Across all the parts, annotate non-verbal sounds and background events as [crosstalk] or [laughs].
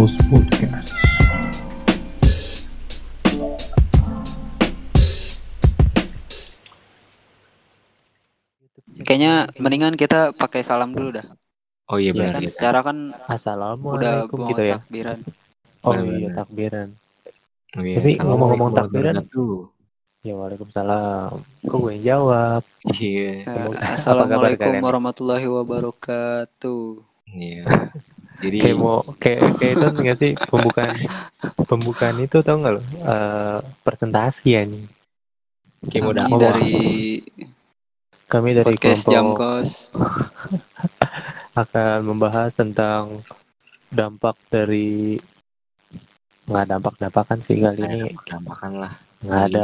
Post Podcast. Kayaknya mendingan kita pakai salam dulu dah. Oh iya Ya benar kan iya. secara kan udah Assalamualaikum mau gitu ya. takbiran. Oh Benar, iya benar. takbiran. Oh, iya. Tapi ngomong-ngomong warahmatullahi takbiran- wabarakatuh. Ya waalaikumsalam. Kok gue yang jawab? Iya. Kabar Assalamualaikum warahmatullahi wabarakatuh. Iya. Jadi Kayak mau kayak kayak itu nggak sih pembukaan pembukaan itu tau nggak lo? Eh, presentasi ya nih. kayak mau Kami dakwah. dari Kami dari podcast Jam Kos. [laughs] akan membahas tentang dampak dari nggak dampak dampakan sih kali ini Gampangkan lah. nggak ada.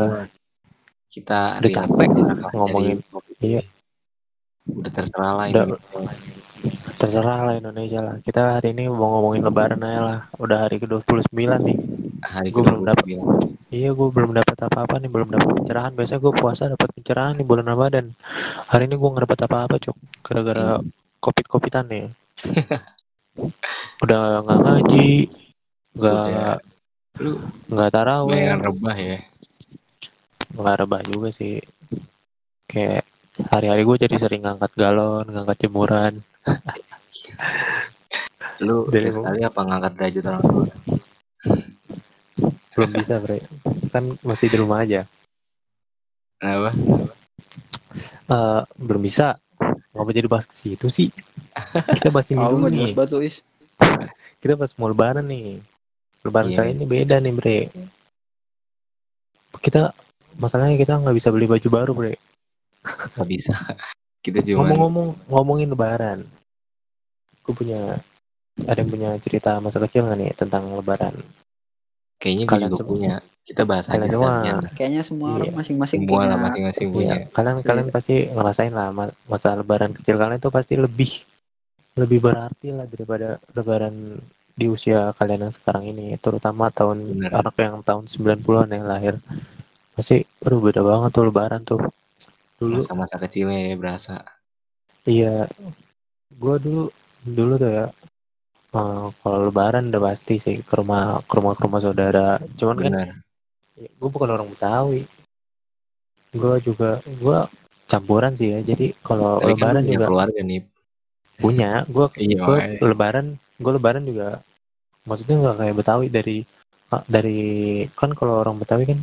Kita Udah capek ngomongin. Iya. Udah terserah lah Udah. ini. Terserah lah Indonesia lah kita hari ini mau ngomongin lebaran aja lah udah hari ke 29 nih Hari Gua belum dapat. Iya gue belum dapat apa-apa nih, belum dapat pencerahan. Biasanya gue puasa dapat pencerahan nih bulan Ramadan. Hari ini gue nggak dapat apa-apa cok, gara-gara covid covidan nih. [laughs] Udah nggak ngaji, nggak. Lu nggak bayangan taraweh, rebah ya. nggak rebah juga sih. Kayak hari-hari gue jadi sering ngangkat galon, ngangkat jemuran. Lu Dari sekali apa ngangkat derajat orang tua? Belum bisa bre, kan masih di rumah aja. Kenapa? Eh belum bisa. Ngapa jadi bahas ke situ sih? Kita bahas ini dulu nggak nih. batu is? kita pas mau lebaran nih lebaran Iya. kali ini beda nih bre kita masalahnya kita nggak bisa beli baju baru bre Gak bisa. Kita cuma ngomong-ngomong ngomongin lebaran gue punya ada yang punya cerita masa kecil nggak nih tentang lebaran kayaknya gue kalian juga semua. punya. Kita bahas aja Kalian semua. sekalian. Kayaknya semua orang Iya. masing-masing Semua lah punya. masing-masing punya. Iya, kalian kalian pasti ngerasain lah ma- masa lebaran kecil kalian itu pasti lebih lebih berarti lah daripada lebaran di usia kalian yang sekarang ini terutama tahun Bener. anak yang tahun 90-an yang lahir pasti aduh beda banget tuh lebaran tuh dulu Masa-masa kecilnya ya berasa. Iya, gua dulu dulu tuh ya. eh, kalau Lebaran udah pasti sih ke rumah ke rumah ke rumah saudara. Cuman kan Benar. gue bukan orang Betawi. Gue juga gue campuran sih ya. Jadi kalau Tapi kan Lebaran punya juga keluarga nih. punya. Gue Iya, gue. Lebaran gue Lebaran juga. Maksudnya nggak kayak Betawi dari ah, dari kan kalau orang Betawi kan.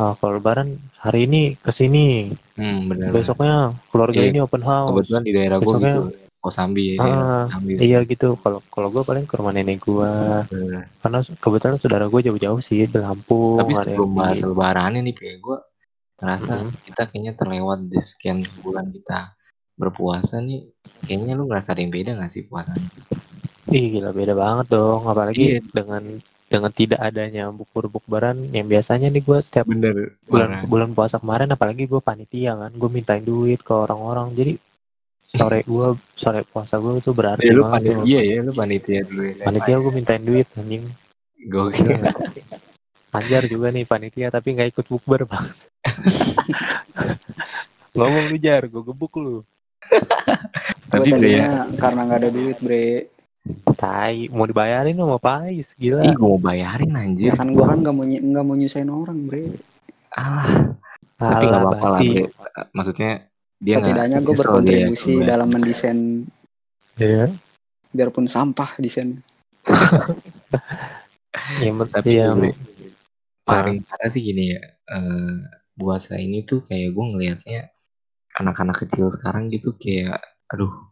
Ah, kalau Lebaran hari ini ke sini, Hmm, benar. besoknya keluarga Iya, ini open house. Kebetulan di daerah gue gitu. Kosambi ya. Ah, Kosambi. Iya gitu. Kalau kalau gue paling ke rumah nenek gue. Benar. Karena kebetulan saudara gue jauh-jauh sih di Lampung. Tapi sebelum di- bahas lebaran ini ya gue terasa Hmm. kita kayaknya terlewat di sekian sebulan kita berpuasa nih. Kayaknya lu ngerasa ada yang beda gak sih puasanya? Ih gila beda banget dong. Apalagi Iya. dengan dengan tidak adanya bukur-bukbaran yang biasanya nih gue setiap Bener. bulan bulan puasa kemarin apalagi gue panitia kan gue mintain duit ke orang-orang jadi sore [laughs] gue sore puasa gue itu berarti Ya lu banget tuh. panitia ya, lu panitia dulu ya. panitia gue mintain duit anjing Gokil. Anjar juga nih panitia tapi nggak ikut bukber bang. [laughs] Ngomong lu jar, gue gebuk lu. Gue Tapi bre ya, tadinya karena nggak ada duit bre. Tai, mau dibayarin sama Pais, gila. ih gue mau bayarin anjir. Ya kan gue kan nggak mau ny- nggak mau nyusahin orang bre. Alah. Tapi gak Alah, apa-apa lah bre. Maksudnya dia Setidaknya gue dia berkontribusi coba. dalam mendesain Iya. biarpun sampah desain. [laughs] Yang Tapi bre, paling parah sih gini ya. eh puasa ini tuh kayak gue ngelihatnya anak-anak kecil sekarang gitu kayak aduh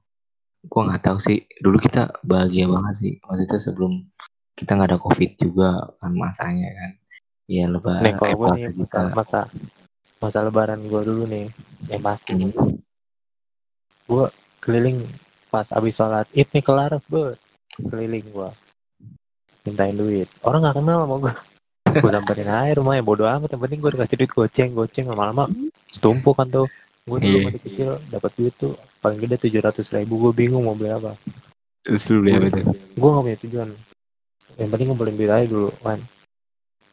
gue nggak tahu sih. Dulu kita bahagia banget sih. Maksudnya sebelum kita nggak ada covid juga kan masanya kan. Ya lebaran nih kalau eh, gue nih kita. masa, masa lebaran gue dulu nih yang pasti. Hmm. keliling pas abis sholat id nih kelar bet keliling gue mintain duit. Orang nggak kenal sama gue gue [laughs] samperin aja rumahnya bodo amat. Yang penting gue dikasih duit goceng goceng lama-lama setumpuk kan tuh gue dulu masih kecil dapat duit tuh paling gede tujuh ratus ribu. Gue bingung mau beli apa. Terus lu beli apa tuh? Gue gak punya tujuan. Yang penting ngumpulin duit aja dulu kan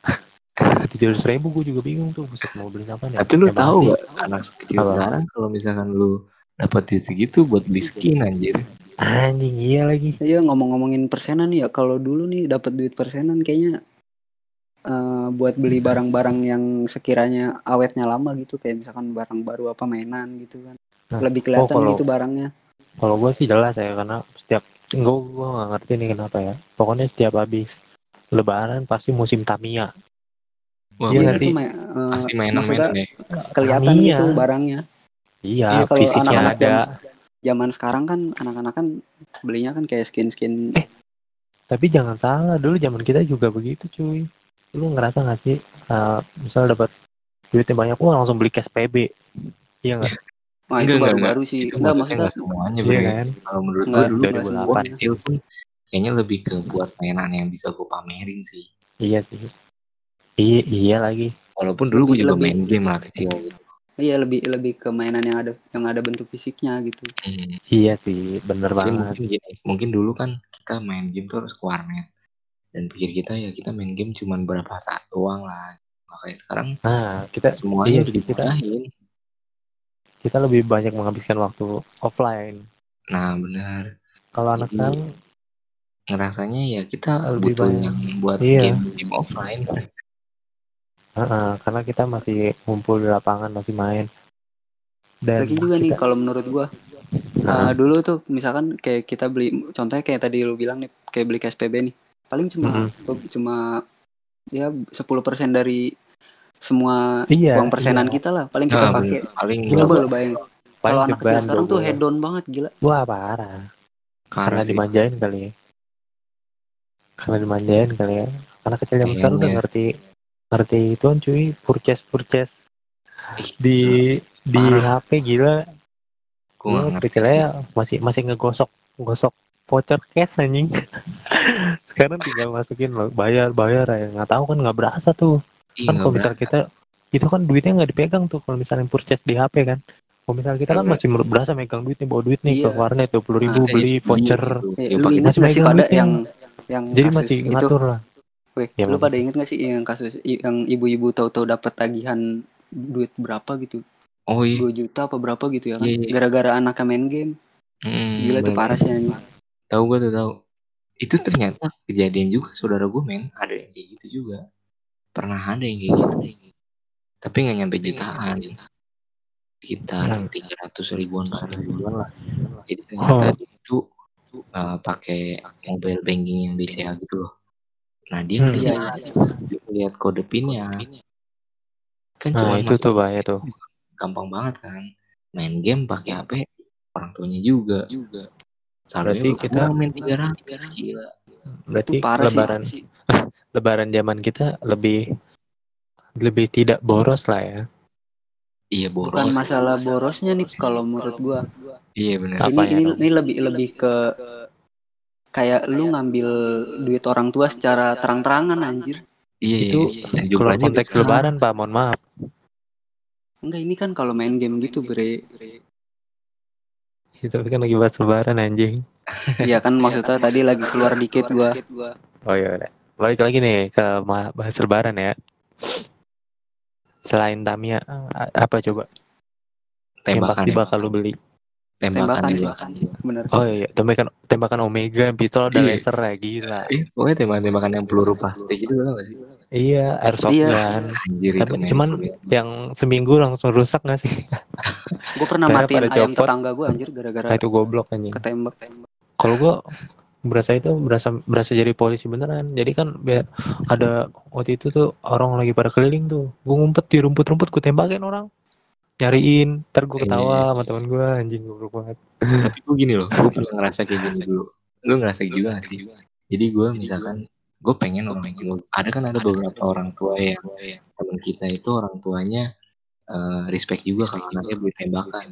[laughs] tujuh ratus ribu gue juga bingung tuh buset mau beli apa nih? Tapi lu tahu pasti- gak anak kecil Apa? sekarang kalau misalkan lu dapat duit segitu buat beli skin anjir. Anjing iya lagi. Iya ngomong-ngomongin persenan nih ya. Kalau dulu nih dapat duit persenan kayaknya eh, buat beli barang-barang yang sekiranya awetnya lama gitu kayak misalkan barang baru apa mainan gitu kan Nah, lebih kelihatan kalau- gitu barangnya Kalau gue sih jelas ya karena setiap gue gue nggak ngerti nih kenapa ya. Pokoknya setiap habis Lebaran pasti musim Tamiya. Wah, Iya bener. nggak sih? ma- eh, Pasti mainan-mainan ya. kelihatan Tamiya. gitu barangnya Iya, Iya, kalau fisiknya anak-anak ada. zaman sekarang kan anak-anak kan belinya kan kayak skin-skin Eh. Tapi jangan salah, dulu zaman kita juga begitu cuy. Lu ngerasa gak sih, uh, misal dapat duitnya banyak, wah langsung beli cash PB. Iya nggak? Wah Enggak, itu enggak, baru-baru sih. Itu Enggak maksudnya enggak semuanya Iya kan? Kalau menurut gue dulu gue kecil pun kayaknya lebih ke buat mainan yang bisa gue pamerin sih. Iya sih. Iya, iya lagi. Walaupun dulu gue juga lebih- main game lah kecil gitu. iya lebih lebih ke mainan yang ada yang ada bentuk fisiknya gitu. Hmm. Iya sih, bener Jadi banget. mungkin gini, mungkin dulu kan kita main game tuh harus ke warnet. Dan pikir kita ya kita main game cuman berapa saat doang lah. Makanya sekarang Nah, kita semuanya iya kita kita lebih banyak menghabiskan waktu offline. Nah benar. Kalau anak sekarang Ngerasanya ya kita Lebih butuh banyak. yang buat Iya. game game offline. Heeh, karena kita masih ngumpul di lapangan, masih main. Dan Lagi juga nih kita, kalau menurut gua uh, dulu tuh misalkan kayak kita beli contohnya kayak tadi lu bilang nih kayak beli KSPB nih. Paling cuma cuma ya 10% dari semua iya, uang persenan iya. kita lah paling kita Nah, pakai. paling Coba lu bayangin. Paling Kalau anak kecil sekarang tuh head down banget gila. Wah parah. Karena sih. dimanjain kali ya. Karena dimanjain kali ya. Karena kecil zaman sekarang udah Kayaknya. ngerti ngerti ituan cuy, purchase purchase Ih, di di Parah. HP gila. Gua kecilnya masih masih ngegosok gosok voucher cash anjing. [laughs] sekarang tinggal masukin loh, bayar bayar ya. Nggak tahu kan nggak berasa tuh. Ih, kan kalau misal kita itu kan duitnya nggak dipegang tuh kalau misalnya purchase di HP kan. Kalau misalnya kita kan Iya. masih berasa megang duit nih, bawa duit nih ke Iya. warnet dua puluh ribu Nah, beli iya, voucher. gitu. Eh, Ya, lu pakai- ingat masih gak sih megang pada yang yang Jadi kasus masih itu ngatur lah. Weh, Ya, lu pada inget gak sih yang kasus yang ibu-ibu tahu-tahu dapat tagihan duit berapa gitu? Oh iya. 2 juta apa berapa gitu ya kan? Iya, iya. Gara-gara anaknya main game. Hmm, Gila tuh bener. parah sih anjing. Tahu gue tuh tahu. Itu ternyata kejadian juga saudara gue men ada yang kayak gitu juga. Pernah ada yang kayak gitu. Tapi nggak nyampe jutaan. Sekitar Hmm. tiga ratus ribuan, 400 ribuan lah. Jadi ternyata Oh. itu uh, pakai mobile banking yang BCA gitu loh. Nah dia Hmm. ngeliat, dia ngeliat kode pinnya. Kan Nah cuma itu tuh bahaya tuh. gampang banget kan. Main game pakai HP orang tuanya juga. Saldonya Berarti kita- main 300 gila. Berarti Itu parah sih. lebaran [laughs] lebaran zaman kita lebih lebih tidak boros lah ya. Iya boros. Bukan masalah borosnya nih kalau menurut gua. Iya benar. Ini ya, ini ini lebih lebih ke kayak lu ngambil duit orang tua secara terang-terangan anjir. Iya itu iya, iya. Kalau Jumlahnya konteks lebaran Pak, mohon maaf. Enggak ini kan kalau main game gitu bre. Itu kan lagi bahas lebaran anjing. [laughs] Iya kan maksudnya tadi lagi keluar dikit gua. Oh iya udah. Balik lagi nih ke bahas lebaran ya. Selain Tamiya apa coba yang Tembakan pasti ya. bakal lu beli? Tembakan, Tembakan tembakan. sih. Bener. Oh iya, tembakan tembakan Omega, pistol ada Iya. laser ya gila. Iya, pokoknya tembakan-tembakan yang peluru plastik itu tau gak sih? Iya, airsoft Iya. gun. Anjir Tapi itu cuman yang seminggu langsung rusak gak sih? [laughs] Gue pernah matiin pada ayam copot. tetangga gue anjir gara-gara Nah, itu goblok anjing. ketembak. Kalau gua berasa itu berasa berasa jadi polisi beneran. Jadi kan biar ada waktu itu tuh orang lagi pada keliling tuh. Gua ngumpet di rumput-rumput gua tembakin orang. Nyariin, ntar Iya, ketawa iya, sama teman gua anjing goblok banget. Tapi gue gini loh, gue pernah ngerasa kayak gini dulu. Lu ngerasa juga gak sih? Jadi gue misalkan, gue pengen orang tua. Ada kan ada beberapa orang tua yang teman kita itu orang tuanya eh, respect juga kalau anaknya beli tembakan.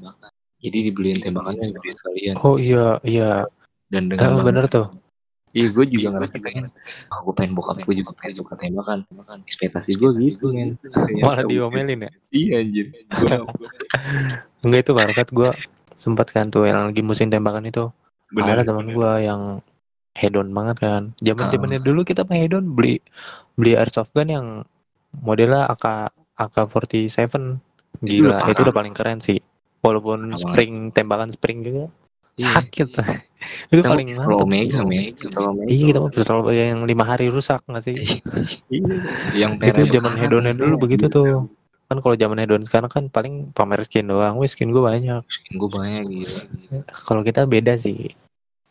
Jadi dibeliin tembakannya gede sekalian. Oh iya, iya. Dan dengan bener tuh. Iya gue juga ngerasa pengen oh, gue pengen bokap gue juga pengen suka tembakan ekspektasi gue gitu men [laughs] Malah diomelin ya. iya anjir Enggak itu barukat gua sempat kan tuh yang lagi musim tembakan itu. bener ada teman gua yang hedon banget kan. Zaman Ah. zamannya dulu kita hedon beli beli airsoft gun yang modelnya AK AK47. Itu udah Gila, itu, parah. udah paling keren sih. Walaupun spring tembakan spring juga Iya. sakit. [laughs] itu Kita paling mantap. Pistol Omega. Iya kita mau pistol yang lima hari rusak nggak sih? Iya. [laughs] Yang itu zaman hedonnya gitu dulu begitu tuh. Kan kalau zaman hedon sekarang kan paling pamer skin doang. Wih skin gue banyak. Skin gue banyak gitu. Kalau kita beda sih.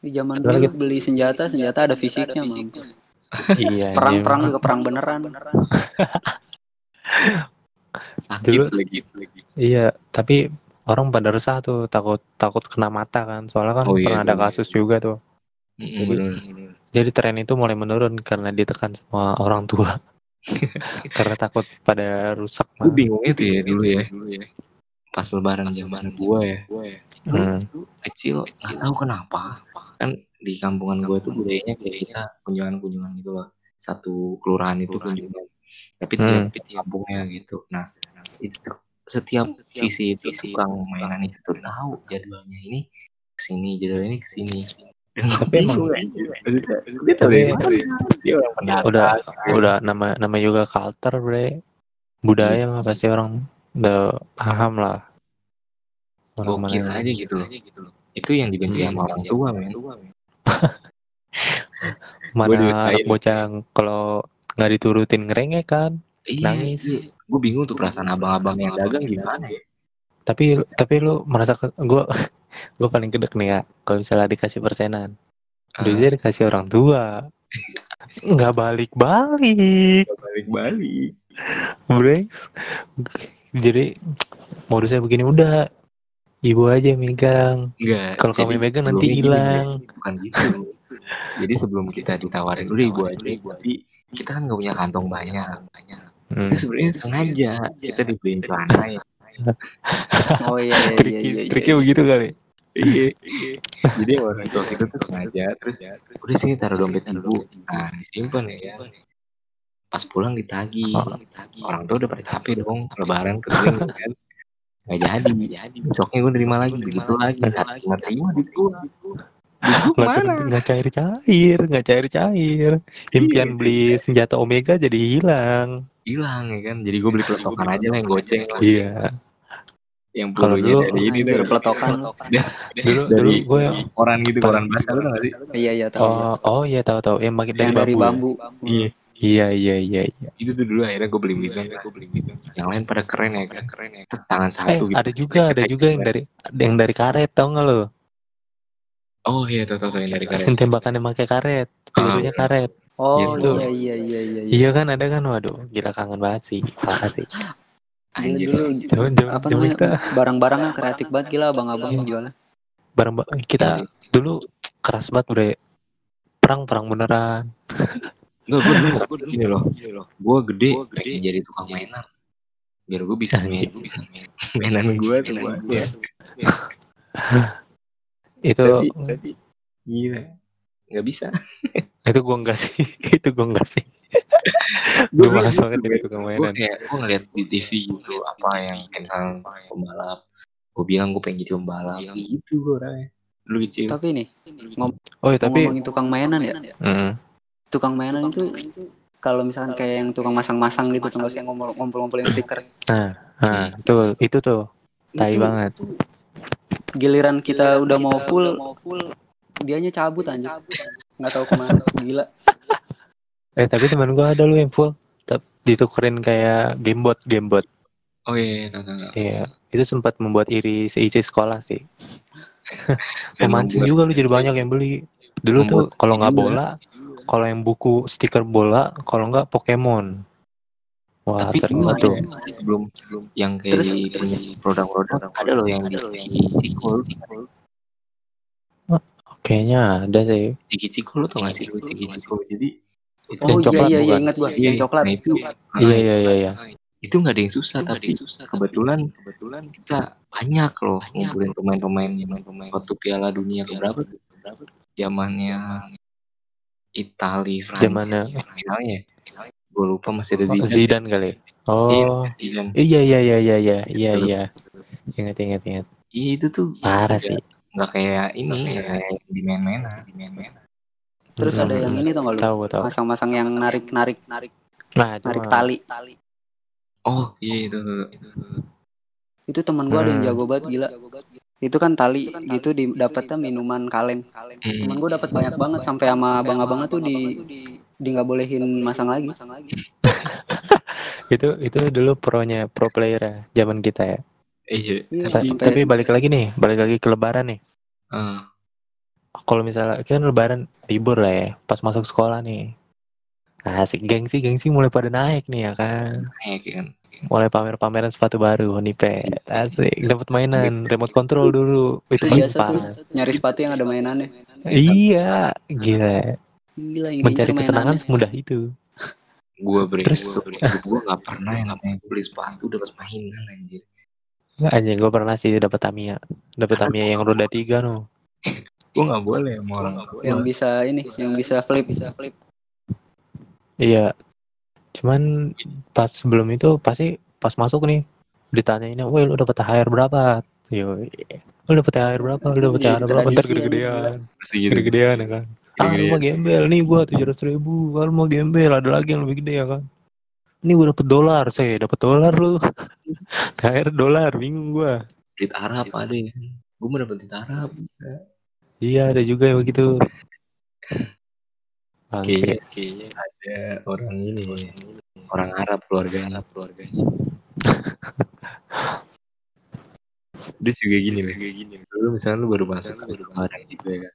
Di zaman Ada dulu lagi. beli senjata, senjata ada fisiknya, mampus. [laughs] iya. Perang-perang iya. juga perang beneran. [laughs] Sakit Dulu- lagi. Iya, tapi orang pada resah tuh takut takut kena mata kan. Soalnya kan Oh iya, pernah ada bener. kasus juga tuh. Mm, Jadi- tren itu mulai menurun karena ditekan sama orang tua. [laughs] karena takut pada rusak. Gue bingung itu ya dulu ya. Pas lebaran zaman gue ya. Itu Hmm. kecil nggak tahu kenapa. Kan di kampungan gue tuh budayanya kayak kita kunjungan-kunjungan gitu loh. Satu kelurahan itu kunjungan. Tapi tiap Hmm. kampungnya gitu. Nah itu tuh setiap sisi itu tukang mainan itu tuh. Tahu jadwalnya ini ke sini jadwal ini ke sini. Tapi emang- dia tahu tapi- dari mana dia orang pendatang udah udah nama nama juga culture bre. Budaya mah pasti orang udah paham lah. Gokil aja gitu loh. Itu yang dibenci sama orang tua men. [laughs] Mana bocah kalau nggak diturutin ngerengek kan iya Nangis. gue bingung tuh perasaan abang-abang yang dagang gimana ya. Tapi tapi lu merasa gue gue [laughs] paling gedek nih ya kalau misalnya dikasih persenan Ah. duitnya dikasih orang tua. Nggak balik balik balik-balik. Bre jadi modusnya begini udah ibu aja yang megang Enggak. kalau kamu yang megang nanti hilang Bre. Bukan gitu. jadi sebelum kita ditawarin udah ibu aja, tapi kita kan nggak punya kantong banyak. Hmm. Itu sebenarnya sengaja kita dibeliin celana ya. [laughs] Oh iya iya iya triknya iya. iya. triknya begitu kali Iya. Jadi orang tua kita tuh sengaja terus udah sini taruh dompet ibu. Nah disimpan ya. Pas pulang ditagi. Orang tua udah pada capek dong lebaran kerja kan. Nggak jadi, nggak jadi. Besoknya gue nerima lagi, begitu lagi. Nggak terima di gua nggak nggak cair cair nggak cair cair impian Iya. beli senjata omega jadi hilang hilang ya kan jadi gue beli peletokan aja lah yang goceng lah iya yang Kalau dulu- dari ini tuh peletokan. dulu dari dulu gue koran gitu koran basah lu tau gak sih Iya iya tahu. oh oh iya tahu tahu yang dari Yang dari bambu, ya? bambu. iya iya iya iya iya. Itu tuh dulu akhirnya gue beli beli gue beli beli yang lain pada keren ya kan keren ya tangan eh satu gitu. ada juga ada juga yang dari yang dari karet tau nggak lo oh iya tau tau yang dari karet. Yang tembakannya pakai karet. Pelurunya karet. Oh Gitu. iya iya iya iya. iya. iya kan ada kan? Waduh gila kangen banget sih. Parah sih Gila, anjir. dulu apa namanya kita. barang-barangnya kreatif banget gila abang-abang Iya. jualnya. bareng kita dulu keras banget udah perang perang beneran [laughs] Enggak, gue dulu gue gini loh. Gue gede, pengen jadi tukang mainan. Biar gue bisa main, gue bisa main. Mainan gue semuanya. [laughs] itu Tapi, tapi, gila. Gak bisa. [laughs] itu gua enggak sih [laughs] itu gua enggak sih gue malas banget jadi tukang Gue mainan kayak, gue ngeliat di TV gitu, apa yang kenal pembalap. Gue bilang gue pengen jadi pembalap. Gitu gue orangnya. Dulu kecil. Tapi nih oh iya, tapi ngomongin tukang mainan ya. Mm. Tukang mainan itu kalau misalkan kayak yang tukang masang-masang gitu sih ngumpul- ngumpul-ngumpulin stiker. nah nah itu itu tuh tai Itu banget Giliran kita udah mau full, dianya cabut aja. Nggak tahu ke mana. [laughs] Gila. eh tapi teman gua ada lu yang full ditukerin kayak gamebot gamebot Oh iya, iya, iya itu sempat membuat iri seisi sekolah sih [laughs] membuat- juga lu jadi banyak yang beli dulu tuh kalau nggak juga. bola kalau yang buku stiker bola kalau nggak Pokemon. Wah Tapi banget tuh ada sebelum sebelum yang kayak Terus- di punya produk-produk ada loh yang di Cikul. kayaknya ada sih. Ciki Cikul lo tau gak sih? Ciki Cikul? Jadi itu Oh Yang iya coklat iya iya bukan? ingat gua, yang coklat. Nah, itu, iya. Iya iya iya itu nggak ada yang susah tapi kebetulan kebetulan kita banyak loh ngumpulin pemain-pemain pemain waktu Piala Dunia keberapa tuh? Zamannya Itali, Prancis, Zamannya- finalnya. Gue lupa masih ada Zidane. Zidane kali oh Zidane. iya iya iya iya iya iya iya ingat ingat ingat Iya itu tuh parah nggak- sih nggak kayak ini kayak di main-mainan, di main-mainan. Terus ada yang ini tau gak lu? tahu gua tahu Masang-masang yang narik-narik narik nah itu narik mah. tali. Oh iya itu. itu. Itu teman gua ada yang Hmm. jago banget gila. Itu kan tali gitu di dapatnya minuman kaleng. Mm. temen gue dapat banyak banget sampai sama abang-abangnya tuh di di nggak bolehin masang lagi. [laughs] itu itu dulu pronya pro player ya zaman kita ya. Iya. Iya, Ta- sampai- tapi balik lagi nih balik lagi ke lebaran nih. Ah, kalau misalnya kan lebaran libur lah ya pas masuk sekolah nih. Asik gengsi gengsi mulai pada naik nih ya kan. Naik kan. Mulai pamer-pameran sepatu baru Honipet asik. Dapat mainan. Remote control dulu. Itu itu biasa tuh limpah. nyari sepatu yang ada mainannya. Iya. Gila. Gila mencari diincer kesenangan semudah itu. Gua bre, Terus- gua, bre. [laughs] gua gak pernah yang namanya beli sepatu dapat mainan anjir. anjing gue pernah sih dapat Tamiya. Dapat Tamiya yang roda tiga no. Gua gak boleh sama orang yang bisa ini yang bisa flip bisa flip. Iya cuman pas sebelum itu pasti pas masuk nih ditanyainnya woi lu dapat THR berapa? Yo lu dapat THR berapa? Lu dapat THR berapa? ntar gede-gedean. Gitu. gede-gedean ya kan? Ah lu mau gembel nih gua tujuh ratus ribu. Ah, lu mau gembel ada lagi yang lebih gede ya kan? Ini gua dapet dolar saya dapet dolar lu. [laughs] THR dolar bingung gua. Duit Arab ada ya. Gua mau dapet duit Arab. iya ada juga yang begitu Kayaknya, kayaknya ada orang ini orang Arab keluarga Arab keluarganya. [laughs] Dia juga gini loh. gini. Dulu misalnya lu baru masuk ke restoran gitu ya kan.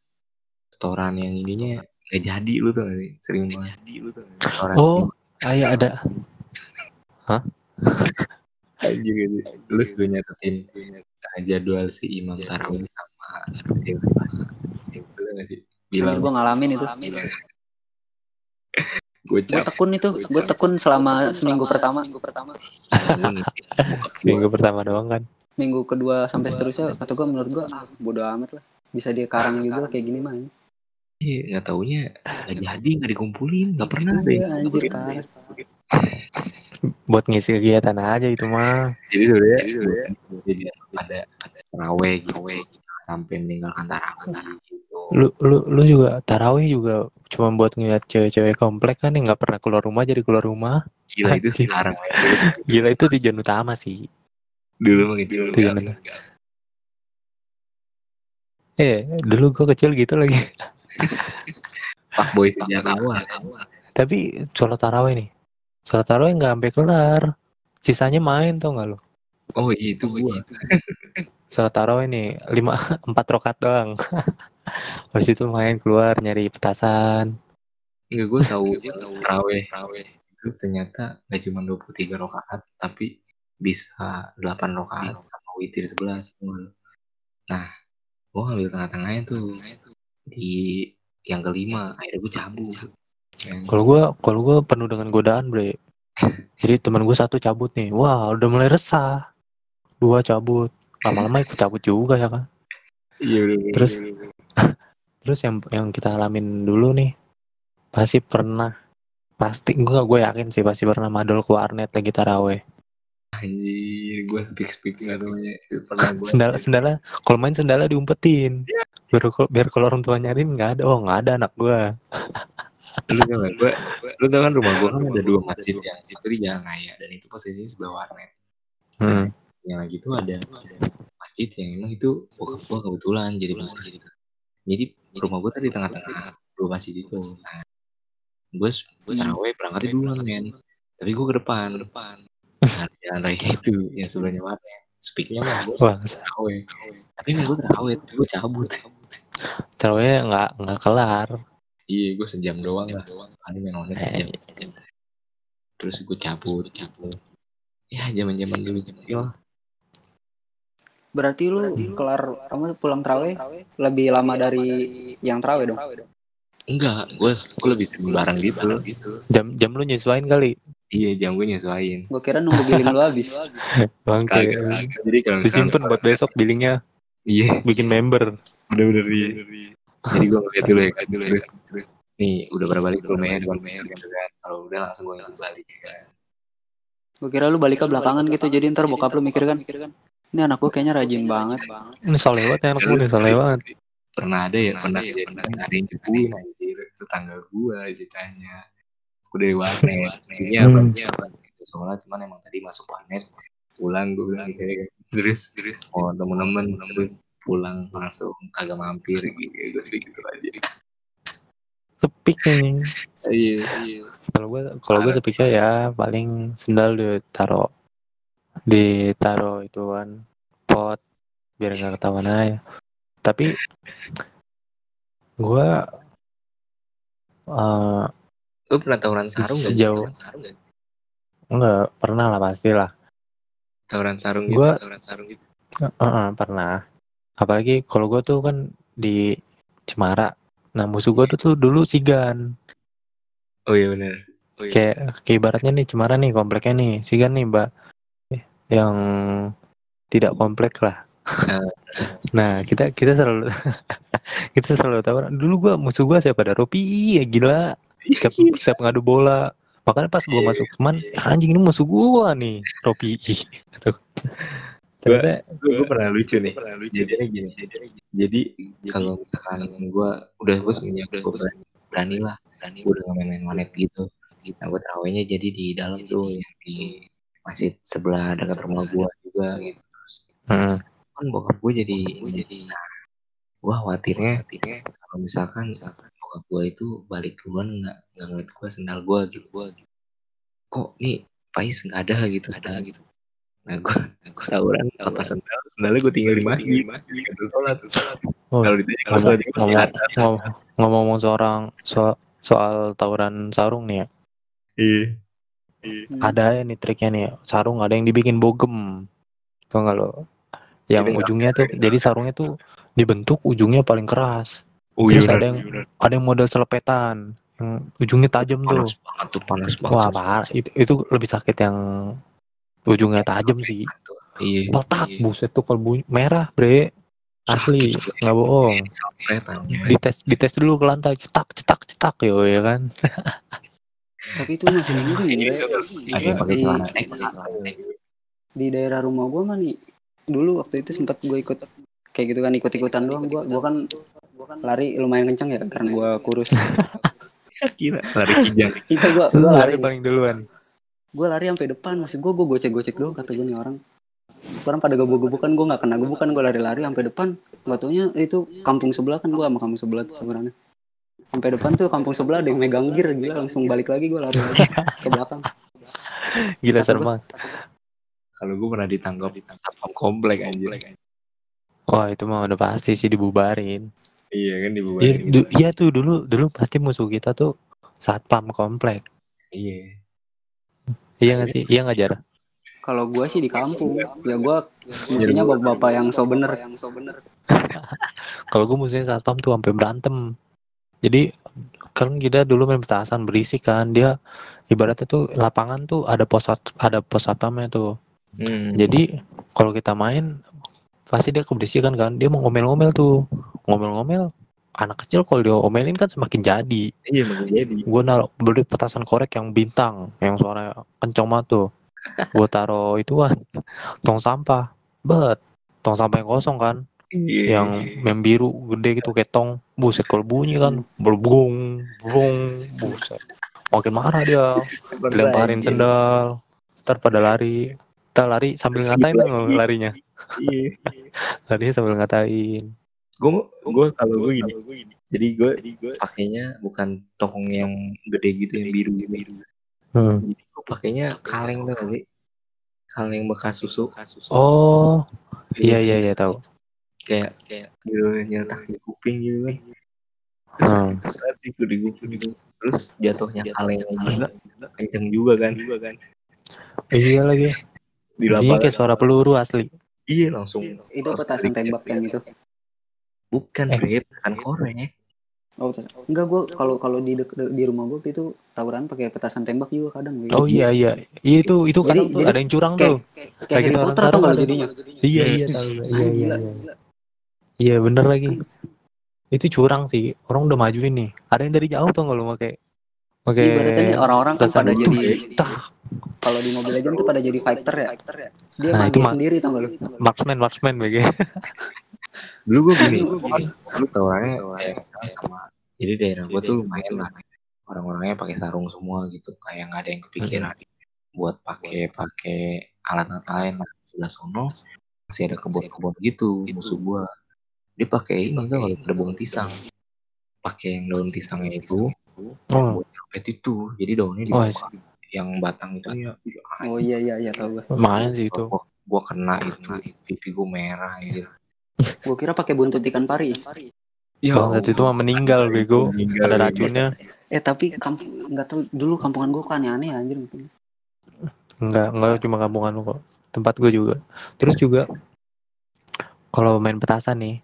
Restoran yang ininya nggak jadi lu tuh gak sih? Sering banget. jadi lu tuh. Restoran oh ayah ada aja [laughs] gitu. Lu sudah nyatetin jadwal si Imam Tarawih sama si si itu nggak sih? Bilang gue ngalamin itu gue tekun itu gue tekun selama seminggu pertama. minggu pertama. Doang kan? Minggu kedua sampai seterusnya kata gue menurut gue ah bodo amat lah. Bisa dia karang juga kayak gini mah ya. Iya, nggak taunya. Nggak jadi, nggak dikumpulin, nggak pernah deh. Iya, anjir kan [laughs] buat ngisi kegiatan aja itu mah. Jadi sebenarnya, jadi ada ada terawih gitu, gitu, sampai meninggalkan tarawih gitu. Lu lu lu juga tarawih juga cuma buat ngeliat cewek-cewek komplek kan yang nggak pernah keluar rumah jadi keluar rumah Gila itu sekarang. [laughs] gila itu tujuan utama sih Dulu mah gitu. Tujuan utama. eh dulu gua kecil gitu lagi Pak boy sejak awal. tapi sholat tarawih nih sholat tarawih nggak sampai kelar sisanya main tau nggak lo Oh gitu gua. Sholat tarawih nih lima [laughs] empat rokat doang [laughs] habis itu main keluar nyari petasan Enggak gue tahu terawih itu ternyata nggak cuma 23 rakaat tapi bisa 8 rakaat sama witir 11 teman. Nah, gue ngambil tengah-tengahnya tuh di yang kelima akhirnya gue cabut. Kalau gua kalau gua penuh dengan godaan, Bre. [laughs] Jadi teman gua satu cabut nih. Wah, udah mulai resah. Dua cabut. Lama-lama ikut cabut juga ya kan. Iya. Terus [laughs] terus yang yang kita alamin dulu nih pasti pernah pasti gua gue yakin sih pasti pernah madol ke warnet lagi taraweh. Anjir gue speak speak namanya pernah gue sendala sendala kalau main sendala diumpetin. Biar biar kalau orang tua nyariin nggak ada. Oh nggak ada anak gua. [laughs] Lu tau gak gue lu tau kan rumah gue kan ada dua masjid ya itu di jalan raya dan itu posisinya sebelah warnet. Hmm. Yang lagi tuh ada, masjid yang emang itu bokap gue kebetulan jadi pengurus jadi rumah gue tadi tengah-tengah dua masjid itu. Nah gue gue taraweh berangkatnya duluan men. Tapi gue ke depan. Ke depan nah, jalan raya itu yang sebelahnya warnet speaknya mah gue taraweh. Tapi emang gue taraweh tapi gue cabut. Taraweh nggak nggak kelar. Iya gue sejam doang lah. Paling main online sejam. Eh, terus gue cabut. Cabut ya zaman zaman dulu kecil berarti lu kelar kamu pulang terawih lebih lama dari yang terawih dong? enggak gue gue lebih sering bareng gitu. Jam jam lu nyesuain kali? Iya jam gue nyesuain gue kira nunggu billing lu [laughs] habis. Bangke. Jadi kalau disimpan buat [laughs] besok billingnya. Iya. Bikin member. Bener-bener iya. Jadi gue ngeliat dulu ya kan terus terus. Nih udah berapa balik belum ya? Belum ya gitu kan. Kalau udah langsung gue langsung balik ya kan gue kira lu balik ke belakangan gitu jadi ntar bokap lu mikir kan ini anak gue kayaknya rajin banget. ini banget ya anak gue soleh banget. Pernah ada ya pernah ya pernah ada. yang cepuin anjir. Tetangga gue ceritanya. Aku dari warnet. Iya banyak soalnya cuman emang tadi masuk warnet. Pulang gue bilang kayak gitu. terus. Terus oh temen-temen terus pulang langsung kagak mampir. Gitu gue sih gitu aja. Sepi kayaknya iya iya. Kalau gue kalau gue sepiknya ya paling sendal ditaruh ditaruh itu kan pot biar nggak ketahuan aja. Tapi gue uh, lu pernah tawuran sarung nggak? Sejauh- nggak? Pernah lah pasti lah. Tawuran sarung gitu Gua- tawuran sarung gitu. Heeh, pernah. Apalagi kalau gue tuh kan di Cemara nah musuh gue tuh, tuh dulu Sigan. Oh iya benar oh, iya. kayak kayak ibaratnya nih Cemara nih kompleknya nih Sigan nih mbak yang tidak komplek lah. [laughs] Nah kita kita selalu [laughs] kita selalu tahu dulu gua musuh gua siapa? Ada Ropi ya gila. Siap, siap ngadu bola. Makanya pas gua masuk teman anjing ini musuh gua nih Ropi. [laughs] Gitu. Gue gue pernah lucu nih. Pernah lucu. Jadinya gini. Jadi kalau misalkan gue udah gue semenjak gue berani, berani lah. Berani. Gue udah main-main wanet gitu. Nah gue terawihnya jadi di dalam tuh yang di masjid sebelah dekat rumah gue juga gitu Heeh. kan bokap gue jadi jadi gue khawatirnya kalau misalkan misalkan bokap gue itu balik duluan nggak nggak ngeliat gue sendal gue gitu. Gue kok nih Pais nggak ada gitu ada gitu. Nah gue gue tawuran lepas sendal sendalnya gue tinggal di masjid. gitu sholat Oh, kalau ditanya kalau ngomong, sholat di masjid ngomong, ada. ngomong, ngomong seorang soal, soal tawuran sarung nih ya. Iya Hmm. ada ya nih triknya nih sarung ada yang dibikin bogem. Tau nggak lo? Yang Jadi ujungnya tuh jadi sarungnya tuh dibentuk ujungnya paling keras. Oh iya Terus ada yang- iya ada yang model selepetan yang ujungnya tajam tuh. Panas banget tuh panas banget. Wah parah. Itu, itu lebih sakit yang ujungnya tajam sih. iya petak iya. buset tuh kalau bunyi merah bre. Asli nggak bohong. Dites dites dulu ke lantai cetak cetak cetak. Yo ya kan [laughs] Tapi itu masih [laughs] mending Iya, ya. yang pakai di, celana pakai di daerah rumah gua mah nih dulu waktu itu sempat gue ikut kayak gitu kan ikut-ikutan doang gua gua kan lari lumayan kencang ya karena gua kurus. [laughs] gila lari kijang [laughs] Itu gua gua lari lari. paling duluan Gua lari sampai depan maksud gua gua gocek-gocek doang kata gua nih orang. Sekarang pada gebuk-gebukan gua nggak kena gebukan gua lari-lari sampai depan. Gak taunya itu kampung sebelah kan gua sama kampung sebelah tuh tawurannya. Sampai depan tuh kampung sebelah ada yang megang gear gila langsung balik lagi gua lari lagi [laughs] ke belakang. gila serem gua- banget. Kalau gue pernah ditangkap satpam komplek anjir wah itu mah udah pasti sih dibubarin. Iya kan Iya, dibubarin du- iya tuh dulu dulu pasti musuh kita tuh satpam komplek. Iya. Iya nggak sih? Iya nggak jar? Kalau gua sih di kampung, ya gua musuhnya bapak-bapak yang so bener, yang so bener. [laughs] kalau gue musuhnya satpam tuh sampai berantem jadi kan kita dulu main petasan berisik kan. Dia ibaratnya tuh lapangan tuh ada pos ada pos satpamnya tuh. Hmm. jadi kalau kita main pasti dia keberisikan kan. Dia mau ngomel-ngomel tuh. Ngomel-ngomel anak kecil kalau dia omelin kan semakin jadi. Iya makin jadi. Gue naruh beli petasan korek yang bintang yang suara kencang banget tuh. Gue taruh itu kan tong sampah. Bet tong sampah yang kosong kan iya. Yang yang biru gede gitu kayak tong. Buset kalau bunyi kan berbung brung buset. Makin marah dia. Dilemparin sendal. Ntar pada lari. Kita lari sambil ngatain loh larinya. Iya. [laughs] Larinya sambil ngatain. Gue gue kalau gue gini. Jadi gue pakainya bukan tong yang gede gitu yang biru biru. Hmm. jadi gue pakainya kaleng tuh kali kaleng bekas susu. Oh. Iya iya iya. tahu kayak kayak gitu nyetak di kuping gitu kan Hmm. terus sih gue di kuping gitu. terus jatuhnya kaleng juga kenceng juga kan juga kan iya lagi di lapangan kayak suara peluru asli iya langsung Itu petasan tembak yang itu. bukan Eh. petasan korek Oh, petasan. Enggak gua kalau kalau di di rumah gua waktu itu tawuran pakai petasan tembak juga kadang. oh iya iya iya itu itu Jadi- kadang tuh ada yang curang kayak- tuh Kayak Kayak Harry gitu orang Potter enggak ada. jadinya? iya iya tahu iya iya iya. Iya bener lagi. Itu curang sih. Orang udah majuin nih. Ada yang dari jauh tuh nggak lu pakai pakai Ibaratnya nih orang-orang kan pada itu. jadi Tah, kalau di Mobile Legends tuh pada jadi fighter ya. Dia Nah, sendiri tau gak lu? marksman marksman BG [laughs] dulu gue gini lu tawarnya kayak misalnya sama jadi daerah gue tuh lumayan lah. Orang-orangnya pakai sarung semua gitu. Kayak nggak ada yang kepikiran. Buat pakai pakai alat-alat lain lah. Sebelah sono masih ada kebun-kebun gitu musuh gue dia pakai ini tuh kalau daun pisang pakai yang daun pisangnya itu Oh, buat itu jadi daunnya Oh, dibuka yang batang itu ya Oh iya iya iya tau gue. lumayan sih itu. gua, gua kena itu pipi gua merah gitu Gue kira pakai buntut ikan Paris. ya Bangsat itu mah meninggal bego. Meninggal, Ada racunnya. Eh tapi kampung nggak tahu dulu kampungan gue kan aneh anjir. Enggak, enggak cuma kampungan lu kok. Tempat gue juga. Terus juga kalau main petasan nih,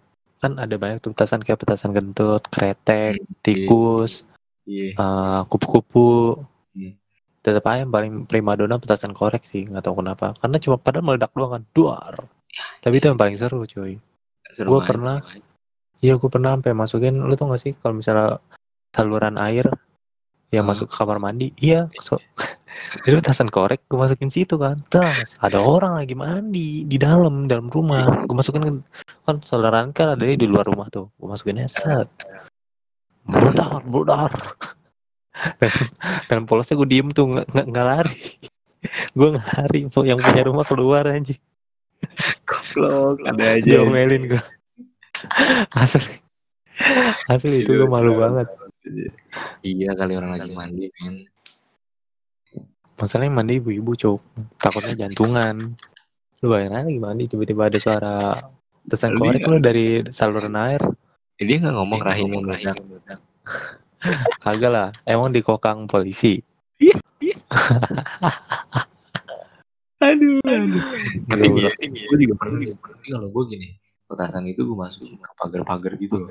kan ada banyak tuh petasan kayak petasan kentut, kretek, tikus, iya eh, kupu-kupu. Hmm. Tetap aja yang paling primadona petasan korek sih, nggak tahu kenapa. Karena cuma padahal meledak doang kan, duar. Tapi itu yang paling seru cuy. Seru gua aja, pernah-. Iya, gue pernah sampai masukin, lu tau gak sih kalau misalnya saluran air yang Hmm. masuk ke kamar mandi, iya, so, [laughs] itu petasan korek, gue masukin situ kan, tas, ada orang lagi mandi di dalam dalam rumah, gue masukin kan saluran kan ada di luar rumah tuh, gue masukinnya set, brodar, brodar, dan, dan polosnya gue diem tuh nggak nggak- nggak lari, gue nggak lari, yang punya rumah keluar anjing, Goblok, ada aja diomelin gue, asli, asli itu gue malu banget. iya kali orang lagi mandi men Masalahnya mandi ibu-ibu cok Takutnya jantungan. Lu bayangin aja lagi mandi Tiba-tiba ada suara Pesan Lu korek lu dari saluran air. Eh, dia nggak ngomong rahimnya meledak [laughs] Kagak lah Emang di kokang polisi. [laughs] Aduh aduh. Tapi Gila, gini gue juga pernah kalau gue gini petasan itu gue masukin ke pagar-pagar gitu loh.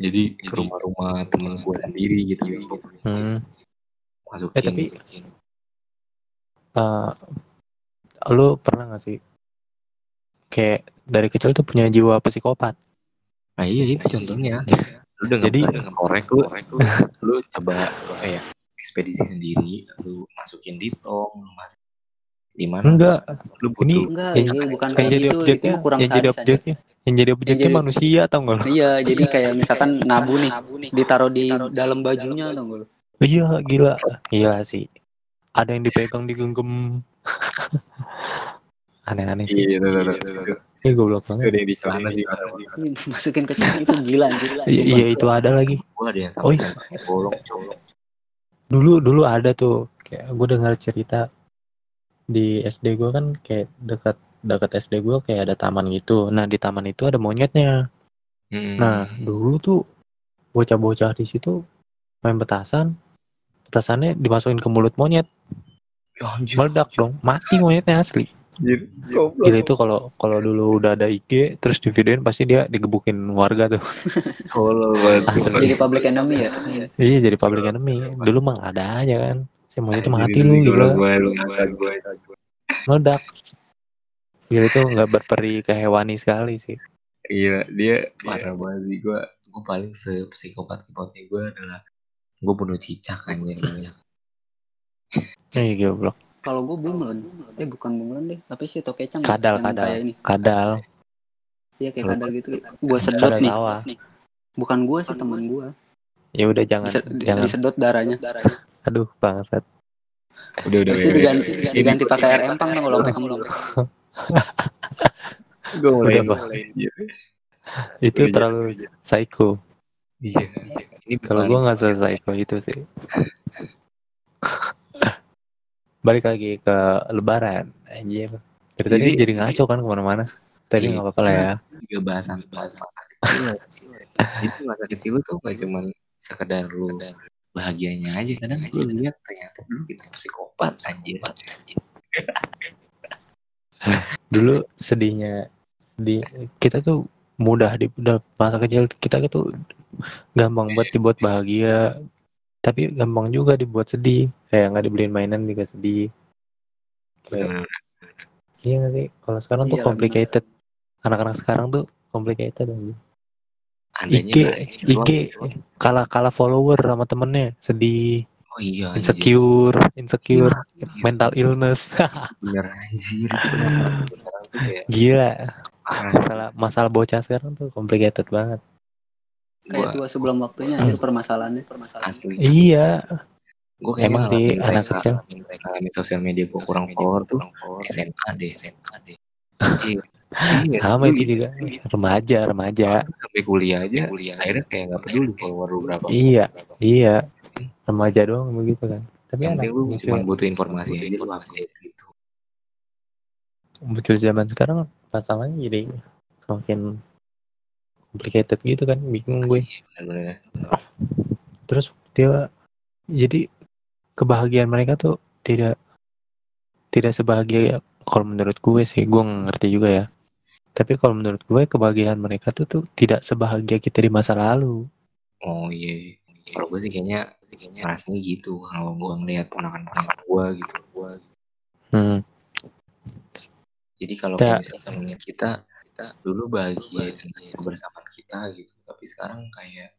Jadi ke rumah-rumah temen gue sendiri gitu Hmm. Masukin Eh, tapi- Eh, Lu pernah gak sih? Kayak dari kecil tuh punya jiwa psikopat. Nah iya itu contohnya. Lu dengan Jadi- dengan korek lu. [laughs] Lu. Coba apa ya ekspedisi sendiri lu masukin di tong lu masuk di mana? Enggak. Lu butuh. Ini Enggak, yang, ini bukan yang kayak jadi gitu. Itu objeknya mah kurang Yang jadi sadis aja. objeknya Yang jadi objeknya manusia tau gak lu? Iya, jadi kayak misalkan nabu nih, ditaruh di dalam bajunya tau gak lu? Iya gila. Gila sih. Ada yang dipegang digenggam [laughs] Aneh-aneh sih. Iya tuh, tuh. Ini goblok banget. Ada yang di celana Masukin ke celana itu gila, gila. Iya iya, itu ada lagi. Gue ada yang Oh, sampai iya. bolong colok Dulu dulu ada tuh. Kayak gue dengar cerita Di SD gue kan kayak dekat dekat SD gue kayak ada taman gitu. Nah di taman itu ada monyetnya. Hmm. Nah dulu tuh Bocah-bocah di situ Main petasan Petasannya dimasukin ke mulut monyet Ya, anjir, Meledak dong Mati monyetnya asli anjir. Gila itu kalau kalau dulu udah ada IG terus di videoin pasti dia digebukin warga tuh. [laughs] Tolol banget. Asli. Jadi public enemy ya? Iya jadi public enemy. Dulu mah nggak ada aja kan. Si monyet itu mati lu gue. Meledak. Gila itu nggak berperi kehewani sekali sih. Iya, dia parah banget sih gue. Gue paling sepsikopat psikopatnya gue adalah gue bunuh cicak anjir. [laughs] Iya goblok. Kalau gue bunglon, eh bukan bunglon deh, tapi sih tokecang Kadal, yang kadal. kayak ini. Kadal. Iya kayak kadal gitu. Gue sedot Kadal nih. Bukan gue sih teman gue. Ya udah jangan Dise- di- jangan. Disedot darahnya. Aduh bangsat. Udah udah. Itu diganti, diganti pakai air empang dong lompek kamu lompek. Gue mulai Udah. Iya. Itu Udah terlalu psycho. Iya. Ini Kalau gua nggak se-psycho itu sih. [laughs] Balik lagi ke Lebaran, anjir. Dari tadi Jadi- jadi ngaco kan ke mana-mana. Tapi Iya. nggak apa-apa lah ya. juga bahasan bahas masa kecil itu masa kecil lu tuh gak cuman sekedar lu bahagianya aja kadang lu lihat ternyata dulu kita psikopat anjir Dulu sedihnya, sedih kita tuh mudah di masa kecil kita tuh gampang buat dibuat bahagia, tapi gampang juga dibuat sedih. Kayak nggak dibeliin mainan juga sedih. Kayak, iya nggak sih? Kalau sekarang tuh Iya, complicated. Anak-anak sekarang tuh complicated aja. adanya IG, IG kalah kalah follower sama temennya sedih oh iya anjir. insecure insecure mental illness [laughs] bener anjir itu tuh gila masalah masalah bocah sekarang tuh complicated banget. Kayak tua sebelum waktunya aja permasalahannya. Permasalahan. asli. Iya. Gue kayak Emang sih, anak kecil. ngalamin sosial media gue kurang power tuh. SMA deh SMA deh. [laughs] Iya. Iya, sama itu juga. Remaja remaja. Sampai kuliah aja akhirnya kayak nggak peduli follower lu berapa. Iya. Iya. Remaja doang begitu kan. Tapi yang lu cuma butuh informasi aja lu gitu muncul zaman sekarang masalahnya jadi semakin complicated gitu kan bingung gue. Iya, terus dia jadi kebahagiaan mereka tuh tidak tidak sebahagia kalau menurut gue sih gue ngerti juga ya. Tapi kalau menurut gue kebahagiaan mereka tuh tuh tidak sebahagia kita di masa lalu. Oh iya. Kalau gue sih kayaknya kayaknya rasanya gitu. Kalau gue ngeliat ponakan-ponakan gue gitu. Gua hmm. Jadi kalau Ya. kayak misalkan kita kita dulu bahagia dengan kebersamaan kita gitu. Tapi sekarang kayak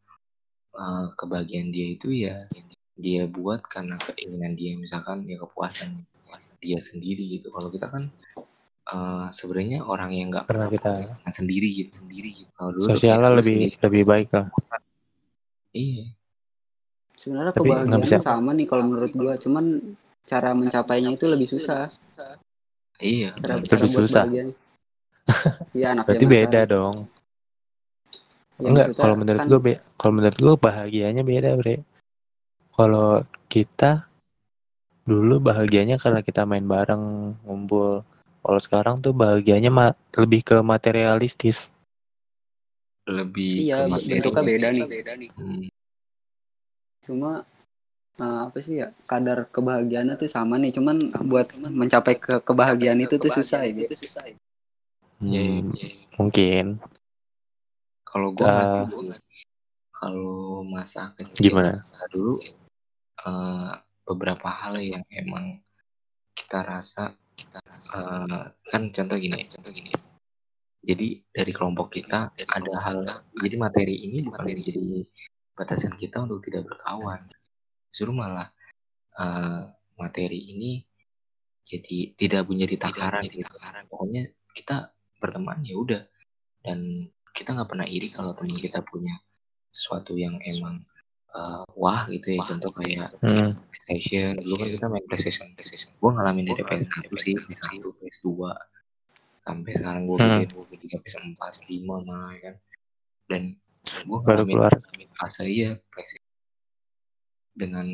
eh, kebahagiaan dia itu ya dia buat karena keinginan dia. Misalkan ya kepuasan kepuasan dia sendiri gitu. Kalau kita kan eh, sebenarnya orang yang nggak Karena kita- kepuasan sendiri gitu sendiri gitu. Kalau dulu sosialnya lebih sendiri. lebih baik lah. Kepuasan. iya. Sebenarnya kebahagiaan sama nih kalau menurut gua, cuman cara mencapainya itu lebih susah. Iya Cara, Lebih susah. [laughs] Iya anak berarti beda sekarang. dong Ya, enggak kalau menurut kan gue be- kalau menurut gue bahagianya beda bre kalau kita dulu bahagianya karena kita main bareng ngumpul kalau sekarang tuh bahagianya ma- lebih ke materialistis lebih Iya, ke materi. bentuknya beda nih. Hmm, Cuma eh, apa sih ya kadar kebahagiaannya tuh sama nih, cuman buat mencapai ke kebahagiaan itu tuh susah ya. Gitu. iya, iya, Hmm, iya. mungkin Kalau gue Ah. kalau masa kecil Gimana? masa dulu eh, beberapa hal yang emang kita rasa kita rasa eh, kan contoh gini contoh gini jadi dari kelompok kita ada hal jadi materi ini bukan jadi batasan kita untuk tidak berkawan justru malah eh, materi ini jadi tidak menjadi takaran gitu. pokoknya kita berteman ya udah. Dan kita nggak pernah iri kalau teman kita punya sesuatu yang emang eh, wah gitu ya. Contoh kayak hmm, PlayStation. Dulu kan kita main PlayStation PlayStation. Gue ngalamin dari PS1 sih PS1 PS2 sampai sekarang gue Hmm. gue tiga PS4 5 malah ya kan. Dan gue Baru ngalamin keluar. fase iya PlayStation dengan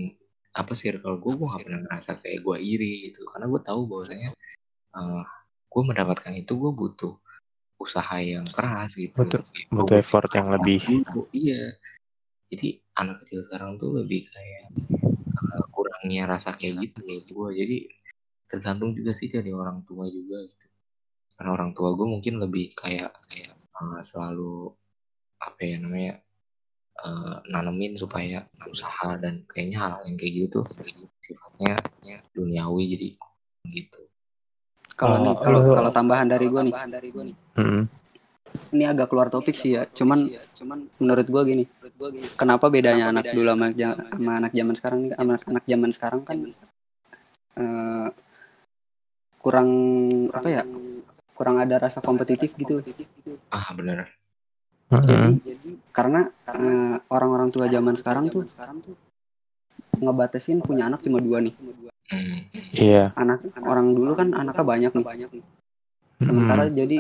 apa circle gue gue gak pernah ngerasa kayak gue iri gitu. Karena gue tahu bahwasanya uh, gue mendapatkan itu gue butuh usaha yang keras gitu. Butuh- Gua butuh effort yang lebih. dulu, iya. Jadi anak kecil sekarang tuh lebih kayak uh, kurangnya rasa kayak gitu ya gue jadi tergantung juga sih dari orang tua juga gitu. Karena orang tua gue mungkin lebih kayak kayak uh, selalu apa ya namanya uh, nanemin supaya usaha dan kayaknya hal yang kayak gitu tuh sifatnya ya, duniawi jadi gitu Kalau Oh, nih kalau lu- kalau tambahan dari gua nih, hmm. ini agak keluar topik sih ya. Cuman cuman menurut gua gini, kenapa bedanya anak dulu sama, ja- sama anak zaman sekarang nih? Sama anak zaman sekarang kan eh, kurang apa ya? Kurang ada rasa kompetitif gitu. ah bener Hmm. Jadi karena orang-orang tua zaman sekarang tuh ngebatasin punya anak cuma dua nih. hmm. iya Anak orang dulu kan anaknya banyak nih. Sementara Hmm. jadi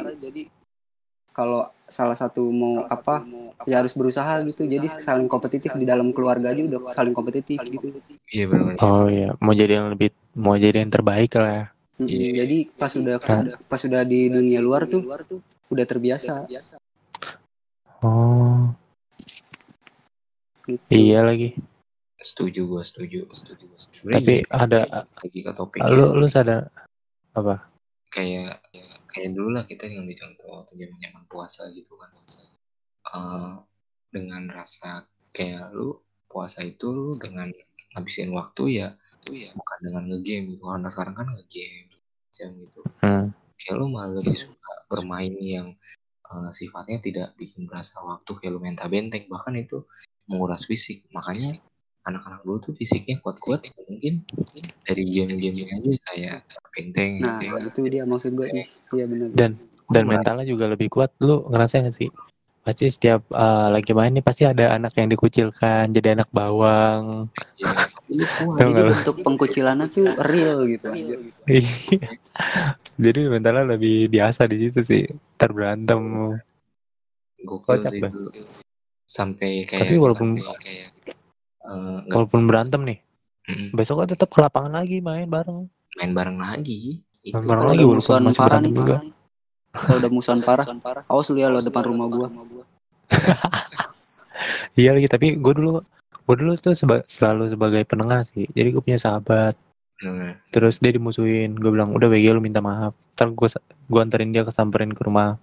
kalau salah satu mau apa ya harus berusaha gitu. Jadi saling kompetitif di dalam keluarga aja udah saling kompetitif gitu. iya bener oh iya mau jadi yang lebih mau jadi yang terbaik lah ya. Mm-mm, Iya. Jadi pas udah Kan. pas udah di dunia luar tuh udah terbiasa. Oh. Gitu. iya lagi. Setuju gue setuju setuju Sebenarnya Tapi gini, ada- lagi ke topik lu lu sadar apa? Kayak kayak dulu lah kita yang contoh waktu zaman zaman puasa gitu kan puasa. Eh, dengan rasa kayak lu puasa itu lu dengan ngabisin waktu ya itu ya bukan dengan ngegame gitu. Karena sekarang kan ngegame jam gitu. Hmm. kayak lu malah lebih suka bermain yang eh, sifatnya tidak bikin berasa waktu kayak lu main benteng bahkan itu menguras fisik makanya anak-anak dulu tuh fisiknya kuat-kuat ya mungkin dari game-game aja kayak benteng Nah, gitu ya. itu dia maksud gue is. Iya benar. Dan- dan mentalnya juga lebih kuat lu ngerasa gak sih pasti setiap eh, lagi main nih pasti ada anak yang dikucilkan jadi anak bawang Iya, kuat. Tau Jadi bentuk pengkucilannya tuh real gitu. Iya. jadi mentalnya lebih biasa di situ sih ntar berantem Gokil Kocak sih dulu. Sampai kayak Tapi walaupun- sampai kayak eh, nggak- walaupun berantem nih besok kan tetap ke lapangan lagi main bareng main bareng lagi. Itu Main bareng lagi walaupun masih parah nih. juga Kalau udah musuhan parah, awas lu ya lo depan rumah gua. iya lagi tapi gue dulu gue dulu tuh seba- selalu sebagai penengah sih. Jadi gue punya sahabat. Nah, terus dia dimusuhin gue bilang udah WG lu minta maaf. Ntar gue gue anterin dia kesamperin ke rumah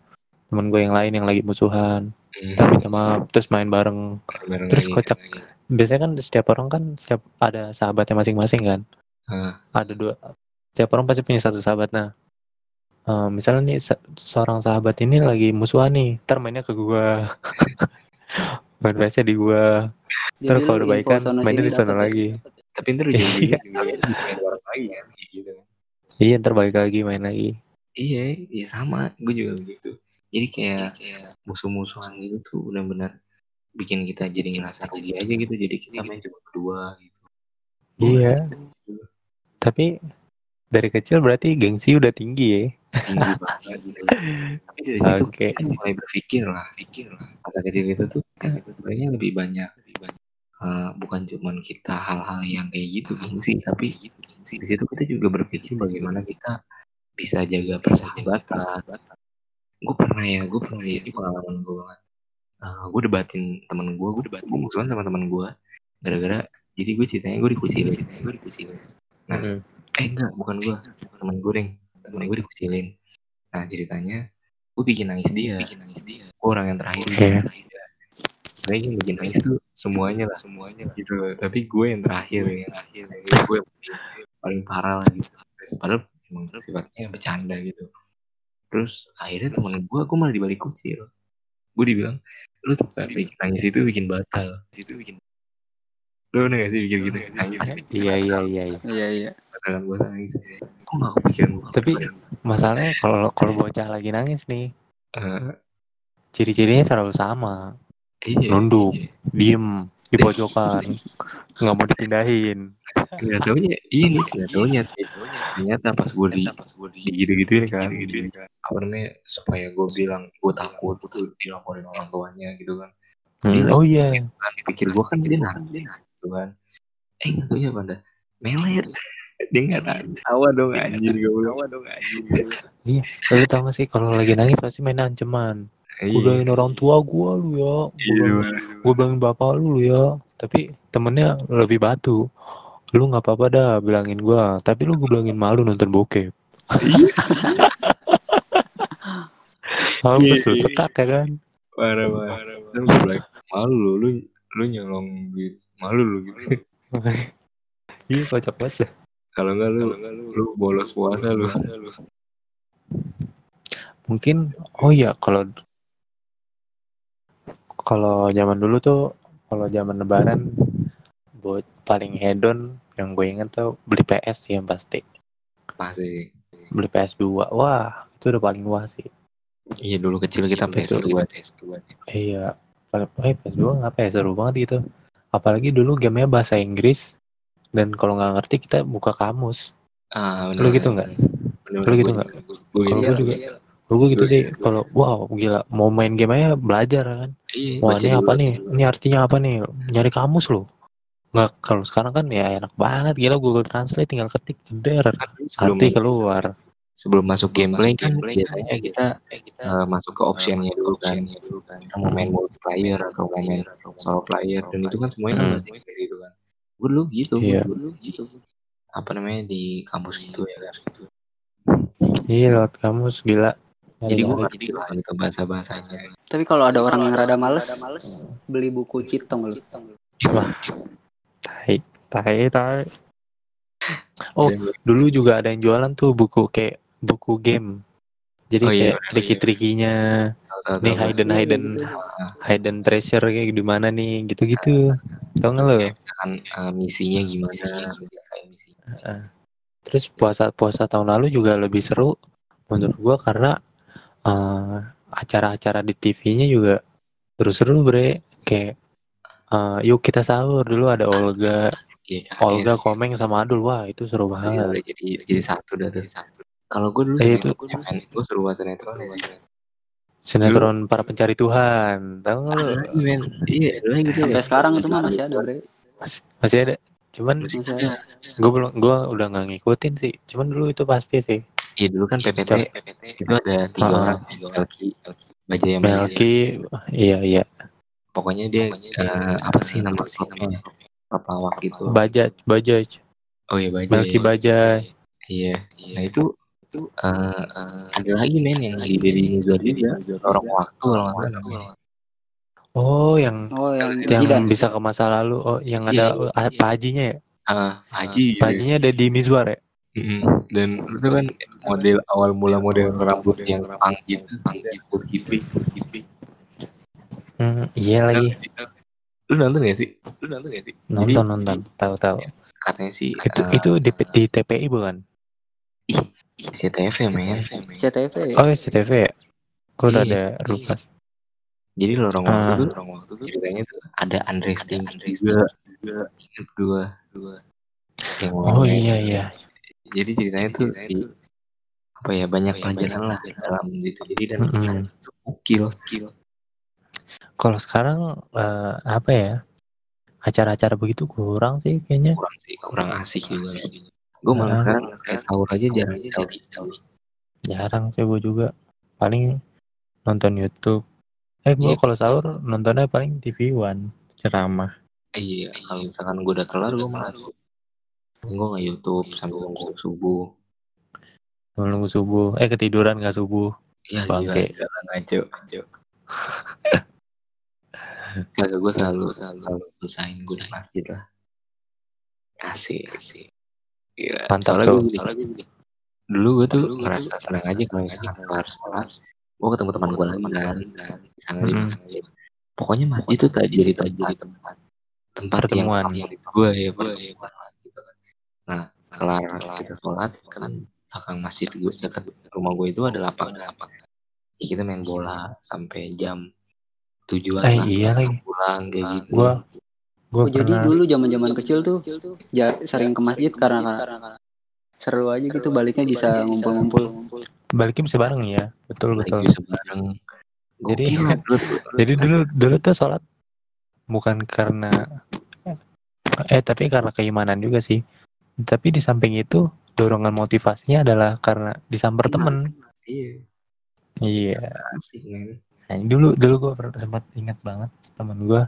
temen gue yang lain yang lagi musuhan. Mm, ntar minta maaf terus main bareng. Bareng terus lagi, kocak. lagi. biasanya kan setiap orang kan setiap ada sahabatnya masing-masing kan? Ah. ada dua setiap orang pasti punya satu sahabat. Nah eh, misalnya nih se- seorang sahabat ini lagi musuhan nih ntar mainnya ke gua [laughs] main PS di gua ntar kalau udah baikan mainnya di sana lagi Tapi ntar [laughs] Iya. main bareng lagi kan kayak gitu kan. iya ntar balik lagi main lagi Iya, iya sama. Gue juga begitu. Jadi kayak kayak musuh-musuhan gitu tuh benar-benar bikin kita jadi ngerasa rugi aja gitu. Jadi kita main cuma berdua gitu. iya tapi dari kecil berarti gengsi udah tinggi ya Tinggi banget gitu. Tapi dari situ Oke. kita mulai berpikir lah, pikir lah. Masa kecil itu tuh eh, sebenarnya lebih banyak, lebih banyak. eh, bukan cuman kita hal-hal yang kayak gitu gengsi, tapi gitu gengsi. Di situ kita juga berpikir bagaimana kita bisa jaga persahabatan. Gue pernah ya, gue pernah ya, ini pengalaman gue banget. gue debatin temen gue, gue debatin musuhan sama temen gue. Gara-gara, jadi gue ceritanya gue dikucilin, gue dikucilin. Nah, Mm. eh enggak, bukan gue, temen gue deng, temen gue dikucilin. Nah ceritanya, gue bikin nangis dia, bikin nangis dia. Gue orang yang terakhir, Iya. Sebenarnya yang bikin nangis tuh semuanya lah, semuanya lah gitu. loh. Tapi gue yang terakhir, yang terakhir, gue yang paling, parah lah gitu. Terus padahal emang sifatnya bercanda gitu. Terus akhirnya temen gue, gue malah dibalik kucil. Gue dibilang, lu tuh gak bikin nangis itu bikin batal. Itu bikin Lu bener gak sih bikin gitu nangis? iya iya iya iya. Iya iya. Batal gue nangis. Kok gak kepikiran gue? Tapi- masalahnya kalau kalau bocah lagi nangis nih Eh, ciri-cirinya selalu sama iya, Nunduk. iya. diem di pojokan [laughs] nggak mau dipindahin Nggak taunya ini, nggak taunya. Ternyata pas gue di, pas gue di gitu gituin kan, gitu kan. Apa namanya supaya gue bilang gue takut tuh dilaporin orang tuanya gitu kan. Hmm, oh iya Kan pikir gue kan dia nangis gitu kan. Eh nggak taunya pada melet. Dia nggak tahu. Tawa dong anjir gue Tawa dong anjir. lu tau gak sih kalau lagi nangis pasti main ancaman Iya. bilangin orang tua gua lu ya Iya. gue bilangin bapak lu lu ya tapi temennya lebih batu lu nggak apa-apa dah bilangin gua tapi lu gue bilangin malu nonton bokep Mampus lu Iya. sekat ya kan Parah parah. Kan gue bilang malu lu, lu lu nyolong duit malu lu gitu. [laughs] iya kocak banget dah Kalau enggak lu, lu bolos puasa lu. mungkin oh iya kalau kalau zaman dulu tuh kalau zaman lebaran buat paling hedon yang gue inget tuh beli PS sih yang pasti Pasti. beli PS2 wah itu udah paling wah sih Iya dulu kecil kita Betul, PS2. PS2. iya paling eh PS2 ngapa ya seru banget gitu apalagi dulu gamenya bahasa Inggris dan kalau nggak ngerti kita buka kamus Ah, bener. Lu gitu nggak? Lu gitu nggak? Kalau gue juga kalau gue gitu sih kalau wow gila mau main game aja belajar kan Iya, Wah ini apa nih? Ini artinya apa nih? Nyari kamus loh. Nggak kalau sekarang kan ya enak banget gila Google Translate tinggal ketik jeder Kan arti keluar. sebelum masuk gameplay kan gameplay biasanya kita eh, masuk ke optionnya dulu kan. Kita mau main multiplayer atau main solo player dan itu kan semuanya Hmm. Inggris gitu kan. Gue dulu gitu, Iya. gue dulu gitu. Apa namanya di kampus gitu ya kan. Iya lewat kamus gila. Jadi gue ngerti lah gitu bahasa bahasanya. Tapi kalau ada orang yang rada males, beli buku citong lu. Wah. Tai, tai, tai. [laughs] Oh, dulu juga ada yang jualan tuh buku kayak buku game. Jadi Oh, iya, kayak iya. Nih hidden hidden hidden treasure kayak di mana nih, gitu-gitu. Tau nggak lo? misalkan eh, misinya gimana, biasanya misi. Terus puasa puasa tahun lalu juga lebih seru menurut gua karena eh, acara-acara di TV-nya juga seru-seru bre kayak eh, yuk kita sahur dulu ada Olga, Iya, Olga Komeng sama Adul wah itu seru Iya, banget. udah jadi jadi satu dah tuh satu. Kalau gue dulu Eh, itu itu- gue seru banget sinetron ya. Sinetron para pencari Tuhan. Tahu nggak. Iya, ada lagi tuh. Sampai sekarang itu mah masih ada, Bre. Masih, masih ada. Cuman Masih Masih ada. ada. gue belum gue udah nggak ngikutin sih. Cuman dulu itu pasti sih. Iya dulu kan PPT, itu ada tiga Ah. orang, Melki, Bajaya Melki. Melki, iya iya. Pokoknya dia eh, apa sih nama klubnya? Klub lawak gitu. Bajaj, Bajaj. Oh iya Bajaj. Melki Bajaj. Iya. Nah itu itu eh, eh, ada lagi men yang lagi dari Nizar juga. Orang waktu orang waktu. Oh, yang Oh, yang yang bisa ke masa lalu. Oh, yang ada ah, Pak Hajinya ya? Ah, Haji. Pak Hajinya ada di Mizwar ya? Mm-mm. Dan itu kan model awal mula model rambut yang pang gitu, pang gitu, hippie, hippie. Hmm, iya lagi. Lu nonton gak sih? Lu nonton gak sih? Nonton nonton. Tahu tahu. Katanya sih Itu eh, itu di, di TPI bukan? Ih, CTV men. CTV. Oh, SCTV ya? Gue udah Iya, ada lupa. Jadi lorong waktu Ah. tuh, lorong waktu tuh ceritanya tuh ada Andre Sting juga, juga inget gua, gua. Yang Oh iya iya. Jadi ceritanya tuh si apa ya banyak pelajaran lah dalam itu. Jadi dan itu ukil, ukil. Kalau sekarang eh, apa ya? Acara-acara begitu kurang sih kayaknya. kurang sih, kurang asik juga. Gue malah Ah. sekarang kayak sahur aja jarang. Jarang sih gue juga. Paling nonton YouTube. Eh gue Iya. kalau sahur nontonnya paling TV One ceramah. Iya, kalau misalkan gue udah kelar gue malah gue nggak YouTube sampai nunggu subuh. Nunggu subuh. Eh ketiduran gak subuh. Ya Bangke. gila ngaco, ngaco. Kagak gue selalu selalu selalu usahain gue masjid lah. Asik, asik. Gila. Mantap soalnya tuh. gue gini, dulu gue tuh ngerasa senang aja kalau misalkan kelar sholat, gue ketemu teman gue lagi kan, di sana di Mm-mm. sana. Pokoknya masjid itu tak jadi tak jadi tempat tempat Pertemuan. yang gue ya gue ya gitu kan. Nah kelar kita sholat kan belakang masjid gue dekat rumah gue itu ada lapangan lapangan. Ya, kita main bola sampai jam tujuan Eh, iya lagi. pulang kayak gitu. Gua gue Oh, jadi dulu zaman-zaman kecil tuh ja, sering ke masjid karena, karena seru aja gitu baliknya bisa ngumpul-ngumpul. baliknya bisa bareng ya. Betul betul. bisa bareng. Jadi-. [laughs] Jadi dulu dulu tuh sholat bukan karena eh tapi karena keimanan juga sih. Tapi di samping itu dorongan motivasinya adalah karena disamper temen. Iya, Iya. men. Nah, dulu dulu gue sempat ingat banget temen gue.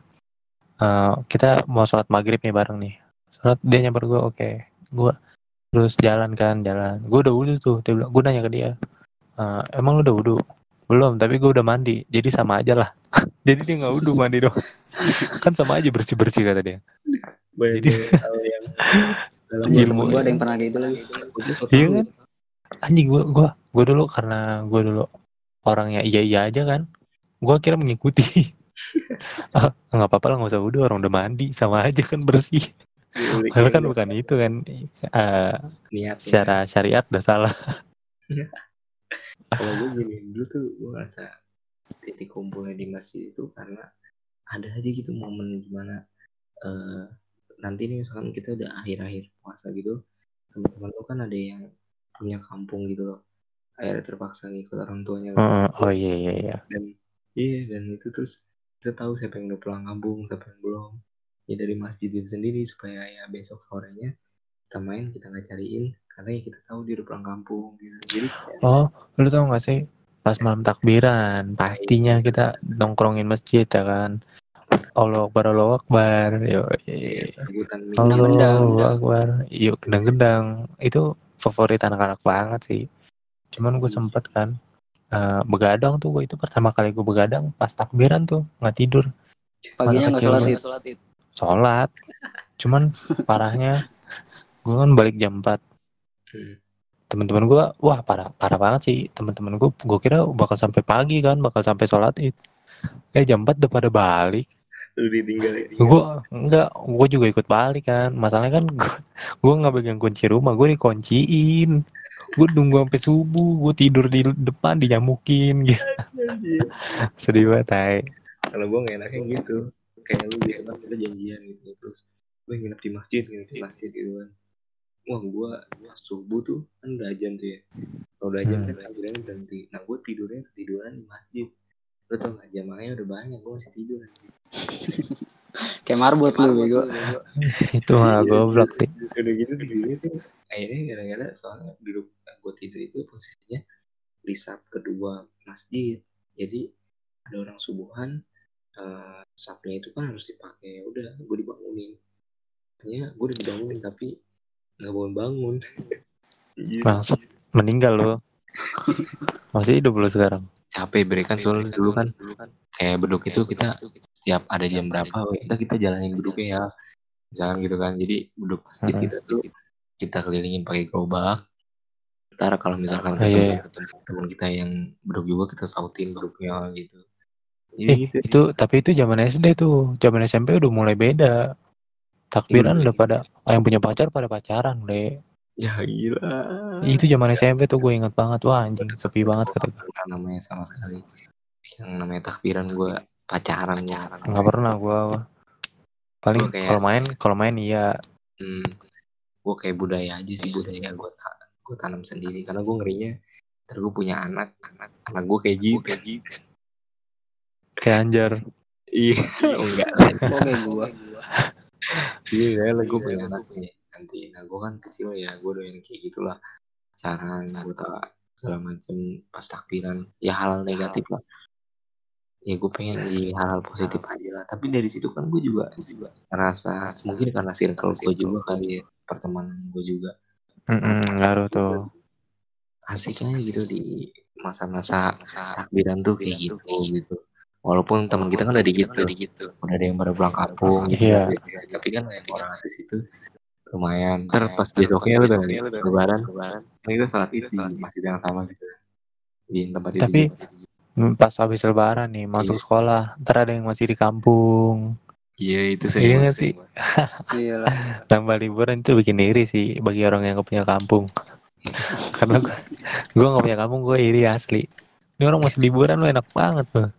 Eh, kita mau sholat maghrib nih bareng nih. Sholat dia nyamper gue oke. Gue terus jalan kan jalan. Gue udah wudhu tuh. Dia bilang gue nanya ke dia. "Eh, emang lu udah wudhu? Belum, tapi gue udah mandi. Jadi sama aja lah. [laughs] Jadi dia nggak wudhu mandi doang. [laughs] kan sama aja bersih bersih kata dia. Jadi- hal yang dalam [laughs] Ilmu gue ada yang pernah kayak gitu lagi. Iya kan? Anjing gue gua gua dulu karena gue dulu orangnya iya iya aja kan. Gue kira mengikuti. Ah, [laughs] nggak apa-apa lah nggak usah wudhu orang udah mandi sama aja kan bersih. [laughs] Padahal kan bukan itu kan. Eh, niat secara syariat udah salah. kalau gue gini dulu tuh gue ngerasa titik kumpulnya di masjid itu karena ada aja gitu momen gimana eh nanti nih misalkan kita udah akhir-akhir puasa gitu teman-teman lu kan ada yang punya kampung gitu loh akhirnya terpaksa ngikut orang tuanya Heeh, oh iya iya iya. dan iya dan itu terus kita tahu siapa yang udah pulang kampung siapa yang belum ya dari masjid itu sendiri supaya ya besok sorenya kita main kita nggak cariin karena ya kita tahu dia udah pulang kampung gitu jadi kayak Oh, lu tau gak sih? Pas malam takbiran, pastinya kita nongkrongin masjid ya kan. Allah Akbar, Allah Akbar. Yo, Gendang-gendang. Allah Akbar. Yuk, gendang-gendang. Itu favorit anak-anak banget sih. Cuman gue sempet kan. Eh, begadang tuh gue itu pertama kali gue begadang pas takbiran tuh nggak tidur. Paginya nggak sholat id. sholat id. sholat. Cuman parahnya gue kan balik jam 4 Hmm. teman-teman gue wah parah parah banget sih. Teman-teman gue gue kira bakal sampai pagi kan bakal sampai sholat id. Eh jam 4 udah pada balik. Lu ditinggal ya? Gue enggak gue juga ikut balik kan. Masalahnya kan gue gue nggak pegang kunci rumah gue dikunciin gue nunggu sampai subuh gue tidur di depan dinyamukin gitu. Sedih banget tai. kalau gue gak enaknya gitu. Kayak lu biasa kan kita janjian gitu. Terus gue nginep di masjid nginep di masjid gitu kan. Wah gue subuh tuh kan udah ajan tuh ya. Kalau udah ajan Hmm. kan takbirannya berhenti. Nah gue tidurnya ketiduran di masjid. Lu tau gak jamnya udah banyak gue masih tidur Kayak marbot lu bego. [laughs] itu mah goblok sih udah gitu akhirnya gara-gara soalnya duduk gue tidur itu posisinya di sap kedua masjid. Jadi ada orang subuhan eh sapnya itu kan harus dipakai. Udah gue dibangunin. Ternyata gue udah dibangunin tapi nggak bangun bangun. Bangsat meninggal lo [laughs] masih hidup lo sekarang capek bre kan soalnya dulu kan kayak beduk itu kita setiap ada jam berapa kita kita jalanin beduknya ya. Misalkan gitu kan jadi beduk masjid Mm-mm. kita tuh kita kelilingin pakai gerobak. Ntar kalau misalkan Ah, iya, ketemu ketemu teman kita yang beduk juga kita sautin beduknya gitu. Jadi eh gitu itu tapi itu zaman SD tuh. Zaman SMP udah mulai beda. Takbiran Iya. udah pada yang punya pacar pada pacaran deh ya gila. Itu zaman SMP tuh gue inget banget. Wah anjing sepi banget kata gue namanya sama sekali. Yang namanya takbiran gue pacaran ya. Nggak pernah gue paling Gua kayak- kalau main kalau main iya. Hmm, gue kayak budaya aja sih budaya gue gue tanam sendiri. Karena gue ngerinya terus gue punya anak anak anak gue kayak gitu. kayak gitu. Kayak anjar. Iya. [laughs] Enggak. Kok kayak gua. iya lah gue punya anak. nih nanti. Nah gue kan kecil ya gue doyan kayak gitulah. Cara gue tak segala macem pas takbiran. Ya hal. negatif lah. Ya gue pengen di hal-hal positif aja lah. Tapi dari situ kan gue juga juga ngerasa mungkin karena circle gue juga kali ya pertemanan gue juga. Ngaruh tuh. Asik aja gitu di masa-masa takbiran tuh kayak gitu gitu. Walaupun teman kita kan udah di gitu. udah ada yang baru pulang kampung gitu, Iya. gitu. tapi kan yang orang di situ lumayan ntar pas besoknya lu tuh nih lebaran. kan kita salat itu di masjid yang sama gitu. Di tempat itu Tapi- pas habis lebaran nih masuk Iya. sekolah ntar ada yang masih di kampung. Iya itu Iya sering nggak sih? [laughs] Iya. Lah. tambah liburan itu bikin iri sih bagi orang yang gak punya kampung. [laughs] Karena gue gue gak punya kampung gue iri asli. Ini orang masih liburan lo enak banget tuh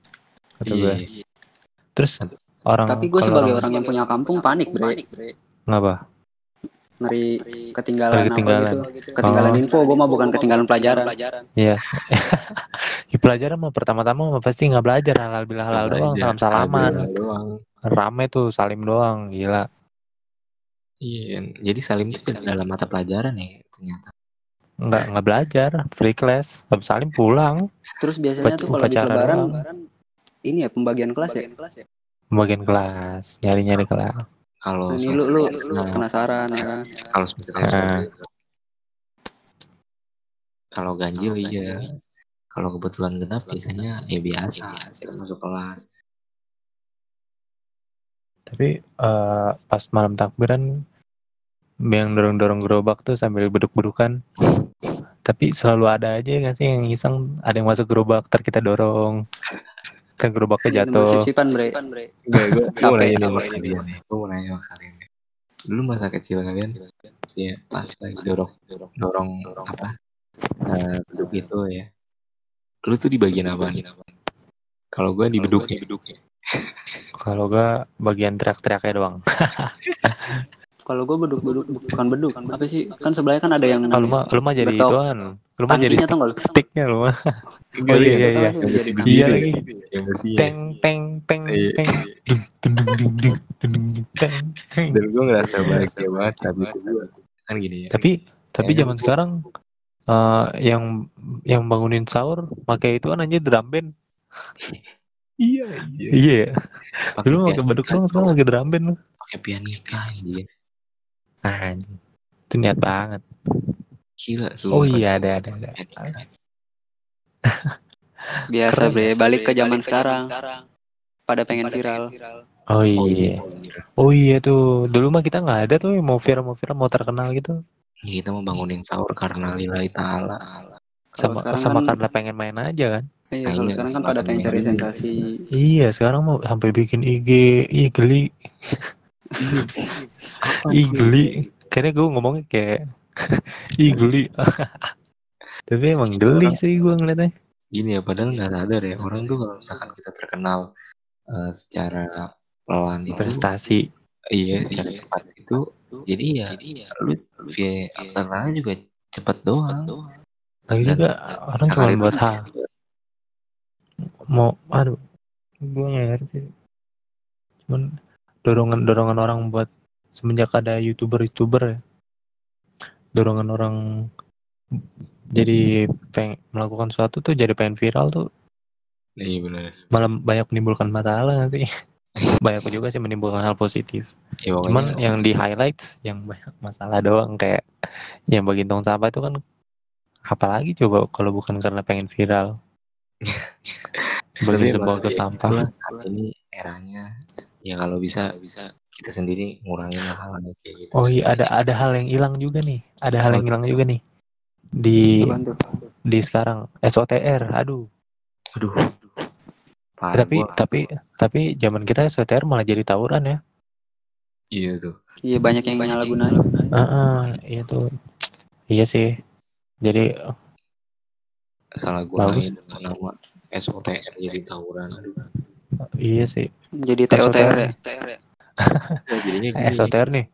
kata gue iya terus orang Tapi gue sebagai orang yang punya kampung panik, Bre. ngapa Ngeri ketinggalan, Ngeri ketinggalan. apa gitu. Ketinggalan Oh. info, gue mah bukan ketinggalan pelajaran. Iya. [laughs] di pelajaran mah pertama-tama mah pasti nggak belajar halal bila halal doang Belajar, salam salaman doang rame tuh salim doang gila iya jadi salim itu tidak dalam mata pelajaran ya ternyata nggak nggak belajar free class habis salim pulang Terus biasanya tuh kalau habis lebaran doang. ini ya pembagian kelas ya. bagian kelas nyari nyari kelas kalau Nah, ini lu lu, lu penasaran ya kan. kalau Ah. kalau ganjil iya. kalau kebetulan genap biasanya ya biasa. kita masuk kelas. Tapi eh, pas malam takbiran yang dorong dorong gerobak tuh sambil beduk bedukan tapi selalu ada aja nggak sih yang iseng? Ada yang masuk gerobak ter kita dorong kan gerobaknya jatuh Sip-sipan, Bre. Enggak, gue mau Capek, nanya sama kalian. Gue mau nanya sama kalian. Dulu masa kecil kalian sih ya, pas lagi dorong dorong dorong apa? Eh, beduk itu ya. Lu tuh di bagian apa? Kalau gue di beduk ya. kalau gak bagian teriak-teriaknya doang [laughs] Kalau gue beduk-beduk bukan beduk, apa sih? Kan sebelahnya kan ada yang Ah, lu mah lu mah jadi ituan lu mah jadi sticknya lu mah Enggak, Oh, iya, iya, iya, iya. Iya itu lagi. ya. Ya. teng teng teng Iya. teng dung, dung, dung, teng teng Dan gue ngerasa bahagia banget saat itu gue. Kan gini ya. tapi tapi zaman sekarang eh, yang yang bangunin sahur pakai itu kan aja drum band Iya, iya. iya ya dulu pakai beduk doang sekarang pakai drum band pakai pianika anjir. Anjing itu niat banget Gila, oh sumpah. iya ada ada ada [laughs] biasa, Keren. Bre. Balik ke zaman sekarang. Pada pengen viral. oh Oh iya iya. oh iya tuh dulu mah kita nggak ada tuh yang mau viral mau viral mau terkenal gitu Kita mau bangunin sahur karena lillahi ta'ala. Sama sekarang sama kan, karena pengen main aja kan iya, Nah, kalau iya, sekarang kan pada pengen cari sensasi. iya sekarang mau sampai bikin IG ih geli [laughs] [laughs] [laughs] ih geli. kayaknya gue ngomongnya kayak ih geli. Tapi emang geli sih gue ngeliatnya. Gini ya, padahal nggak sadar ya. Orang tuh kalau misalkan kita terkenal eh, secara pelan itu, prestasi iya, secara cepat itu, jadi ya, lu via terkenal juga cepet doang. lagi juga orang cuma buat itu hal. mau aduh gue nggak ngerti. Cuman dorongan dorongan orang buat semenjak ada youtuber youtuber ya. Dorongan orang jadi peng melakukan sesuatu tuh jadi pengen viral tuh. Iya benar malah banyak menimbulkan masalah nanti. [laughs] Banyak juga sih menimbulkan hal positif. Ya, pokoknya cuman yang di highlights yang banyak masalah doang kayak yang bagi tong sampah itu kan apalagi coba kalau bukan karena pengen viral. [laughs] Bagi Tapi sebuah ke ya, sampah ini eranya ya kalau bisa bisa kita sendiri ngurangin hal hal kayak gitu oh iya ada ada hal yang hilang juga nih. Ada hal yang hilang juga nih. Di Apaan tuh? di sekarang. SOTR aduh. Aduh. Parah tapi gua. tapi tapi zaman kita SOTR malah jadi tawuran ya. Iya tuh. Iya banyak yang nyalahgunain. Heeh, iya tuh. Iya sih. Jadi salah gua Bagus. nama SOTR jadi tawuran. aduh iya sih. Jadi TOTR ya. Ya, jadinya Eh, [laughs] gini, SOTR nih.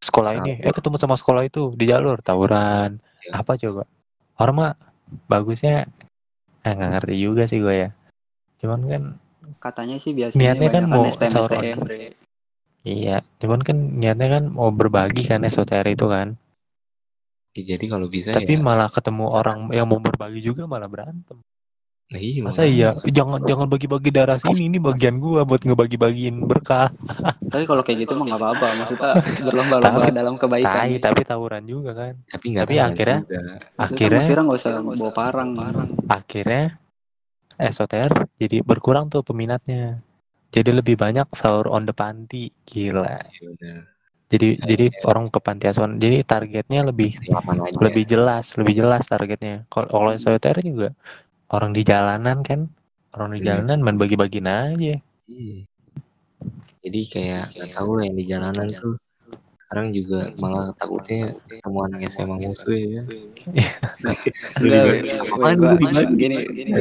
Sekolah ini. Eh ketemu sama sekolah itu di jalur. Tawuran. Ya. apa coba? Orang mah bagusnya. Eh nggak ngerti juga sih gue ya. Cuman kan Katanya sih biasanya Niatnya kan mau STM iya. Cuman kan niatnya kan mau berbagi kan SOTR itu kan. Ya, jadi kalau bisa tapi ya. malah ketemu orang yang mau berbagi juga malah berantem nah, iya, masa iya jangan jangan bagi-bagi darah sini ini bagian gua buat ngebagi-bagiin berkah [laughs] Tapi kalau kayak gitu mah nggak apa-apa. Maksudnya berlomba-lomba Tapi- dalam kebaikan. tai tapi tawuran juga kan tapi nggak tapi akhirnya- juga. Akhirnya nggak usah bawa parang. akhirnya SOTR jadi berkurang tuh peminatnya jadi lebih banyak sahur on the panti gila Ya benar. jadi jadi orang ke panti asuhan jadi targetnya lebih lebih jelas lebih jelas targetnya kalau kalau SOTR juga orang di jalanan kan? Orang di Iya. jalanan main bagi-bagiin aja. Iya. Jadi kayak nggak tahu lah yang di jalanan tuh. Sekarang juga malah takutnya ketemu anak SMA musuh ya. Enggak, Enggak, Apaan gua gini, gini,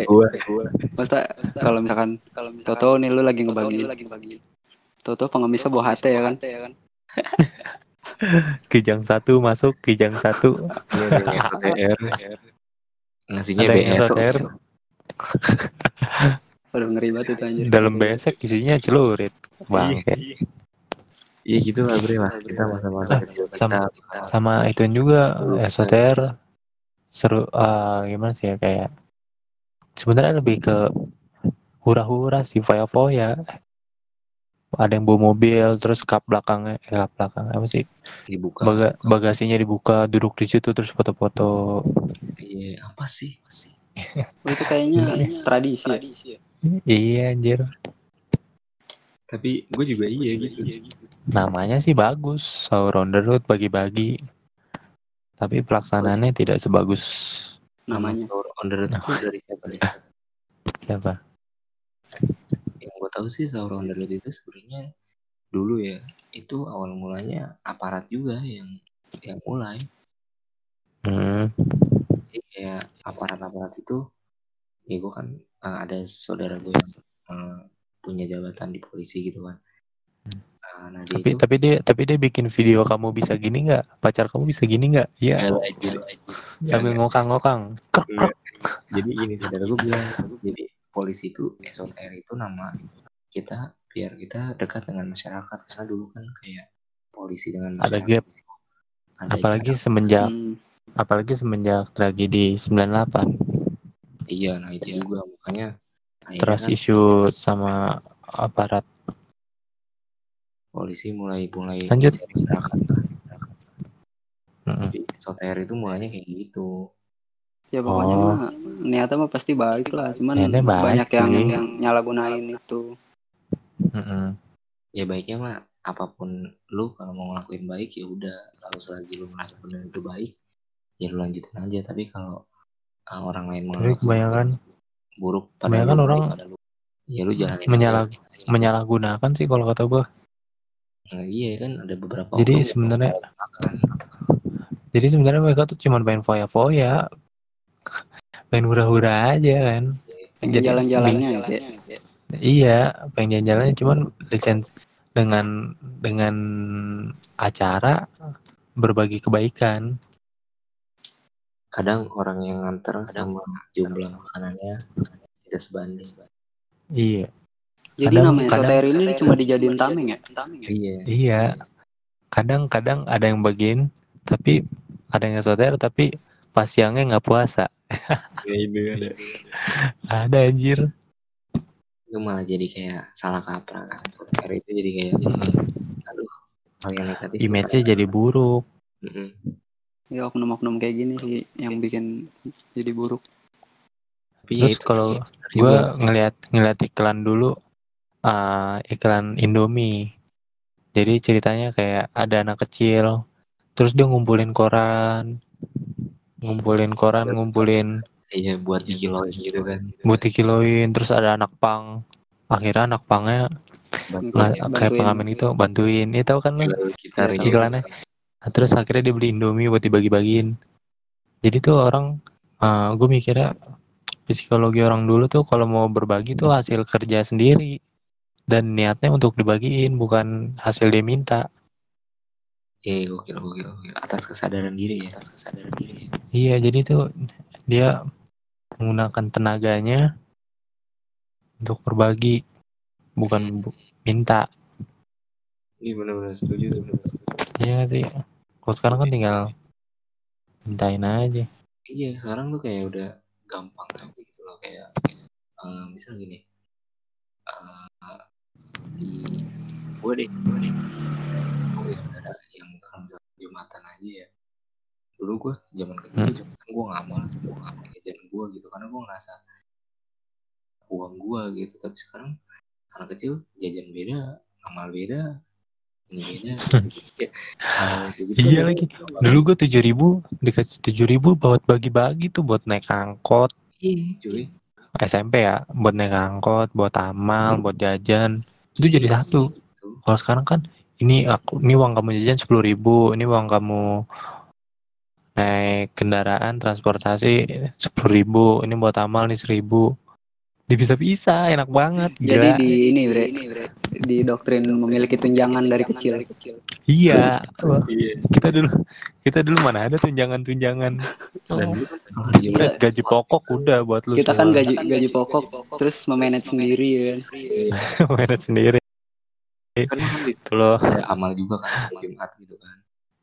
Maksudnya kalau misalkan Toto nih lu lagi ngebagi. Toto pengemisnya bawa HT ya kan? kijang satu masuk kijang satu [laughs] iya. Ngasihnya ada yang BR. Udah [laughs] ngeri banget itu anjir. dalam besek isinya celurit bang Iya gitu lah bre lah kita masa-masa kita. Sama- sama itu juga SOTR seru eh, gimana sih ya kayak sebenarnya lebih ke hura-hura sih foya-foya ada yang bawa mobil terus kap belakangnya eh, kap belakang apa sih dibuka. Baga bagasinya dibuka duduk di situ terus foto-foto Iya apa sih? Apa sih? Oh, itu kayaknya tradisi. ya? iya anjir Tapi gue juga iya gitu. namanya sih bagus sahur on the road bagi-bagi tapi pelaksanaannya tidak sebagus Namanya. Sahur on the road itu dari siapa nih? siapa Yang gue tahu sih sahur on the road itu sebenarnya dulu ya itu awal mulanya aparat juga yang yang mulai. hmm. Jadi kayak aparat-aparat itu ya gue kan eh, ada saudara gue yang eh, punya jabatan di polisi gitu kan. Ah, nah dia tapi itu tapi dia tapi dia bikin video kamu bisa gini nggak pacar kamu bisa gini nggak iya sambil ngokang-ngokang jadi gini saudara gue bilang jadi polisi itu SOTR itu nama kita biar kita dekat dengan masyarakat karena dulu kan kayak polisi dengan Ada masyarakat gap. ada apalagi jarak. semenjak Hmm. apalagi semenjak tragedi 98 iya nah itu juga makanya terus kan isu sama aparat polisi mulai mulai Lanjut. masyarakat Mm-mm. jadi SOTR itu mulainya kayak gitu Ya pokoknya Oh. mah niatnya mah pasti baik lah. Cuman Niatnya baik banyak yang sih. yang nyalahgunain itu. Mm-mm. ya baiknya mah apa pun lu kalau mau ngelakuin baik ya udah kalau selagi lu merasa benar itu baik ya lu lanjutin aja tapi kalau uh, orang lain menganggap kebanyakan buruk pada kebanyakan lu, orang pada lu ya lu jangan menyalah- menyalahgunakan sih kalau kata gua nah, iya kan ada beberapa Jadi yang sebenarnya- jadi sebenarnya mereka tuh cuma pengen foya-foya pengen hura-hura aja kan Jadi Jalan-jalannya ya. Iya, pengen jalan-jalan cuman lisens dengan dengan acara berbagi kebaikan. kadang orang yang nganter sama jumlah makanannya tidak sebanding Iya. Jadi Kadang- namanya kadang- soter ini cuma dijadiin tameng ya? Iya. Iya. Kadang-kadang ada yang bagiin tapi ada yang esoter tapi pas siangnya nggak puasa. Ya, itu ada. Ada anjir. Itu malah jadi kayak salah kaprah kan. Soter itu jadi kayak aduh hal yang negatif. Image-nya jadi buruk. Mm-mm. Ya oknum-oknum kayak gini sih yang bikin jadi buruk. Tapi ya Terus itu kalau gue gua- ngeliat ngeliat iklan dulu eh, iklan Indomie jadi ceritanya kayak ada anak kecil terus dia ngumpulin koran ngumpulin koran ngumpulin iya buat dikiloin gitu kan. buat dikiloin terus ada anak pang akhirnya anak pangnya Bantuin. kayak pengamen itu bantuin itu tahu kan jual gitar Iya, gitu. iklannya. Nah, terus akhirnya dia beli Indomie buat dibagi-bagiin jadi tuh orang gue mikirnya psikologi orang dulu tuh kalau mau berbagi tuh hasil kerja sendiri dan niatnya untuk dibagiin bukan hasil dia minta Iya, gokil, gokil, gokil. Atas kesadaran diri ya, atas kesadaran diri ya. iya jadi tuh dia menggunakan tenaganya untuk berbagi bukan bu- minta Iya benar-benar setuju tuh, benar setuju. iya sih kalau sekarang kan tinggal mintain aja Iya, sekarang tuh kayak udah gampang kan gitu loh kayak eh, misal gini. eh, di gue deh, gue deh. Gue kalau jumatan aja ya. Dulu gue zaman kecil Hmm. jumatan gue ngamal, tuh gue ngamal jajan gue gitu karena gue ngerasa uang gue gitu. Tapi sekarang anak kecil jajan beda, ngamal beda, ini beda. [laughs] gitu. Kayak gitu Iya lagi. dulu gue tujuh ribu dikasih tujuh ribu buat bagi-bagi tuh buat naik angkot Iya cuy. SMP ya buat naik angkot buat amal buat jajan itu jadi satu Gitu. kalau sekarang kan ini aku ini uang kamu jajan sepuluh ribu ini uang kamu naik kendaraan transportasi sepuluh ribu ini buat amal nih seribu bisa-bisa enak banget Jadi gila. di ini bre, di doktrin memiliki tunjangan dari kecil. iya Wah, Iya. kita dulu kita dulu mana ada tunjangan-tunjangan Oh, kan Iya. gaji pokok udah buat lu Kita kan gaji gaji pokok terus memanage sendiri ya kan. [laughs] Manage sendiri kan kan itu loh. ada amal juga kan amal Jumat gitu kan.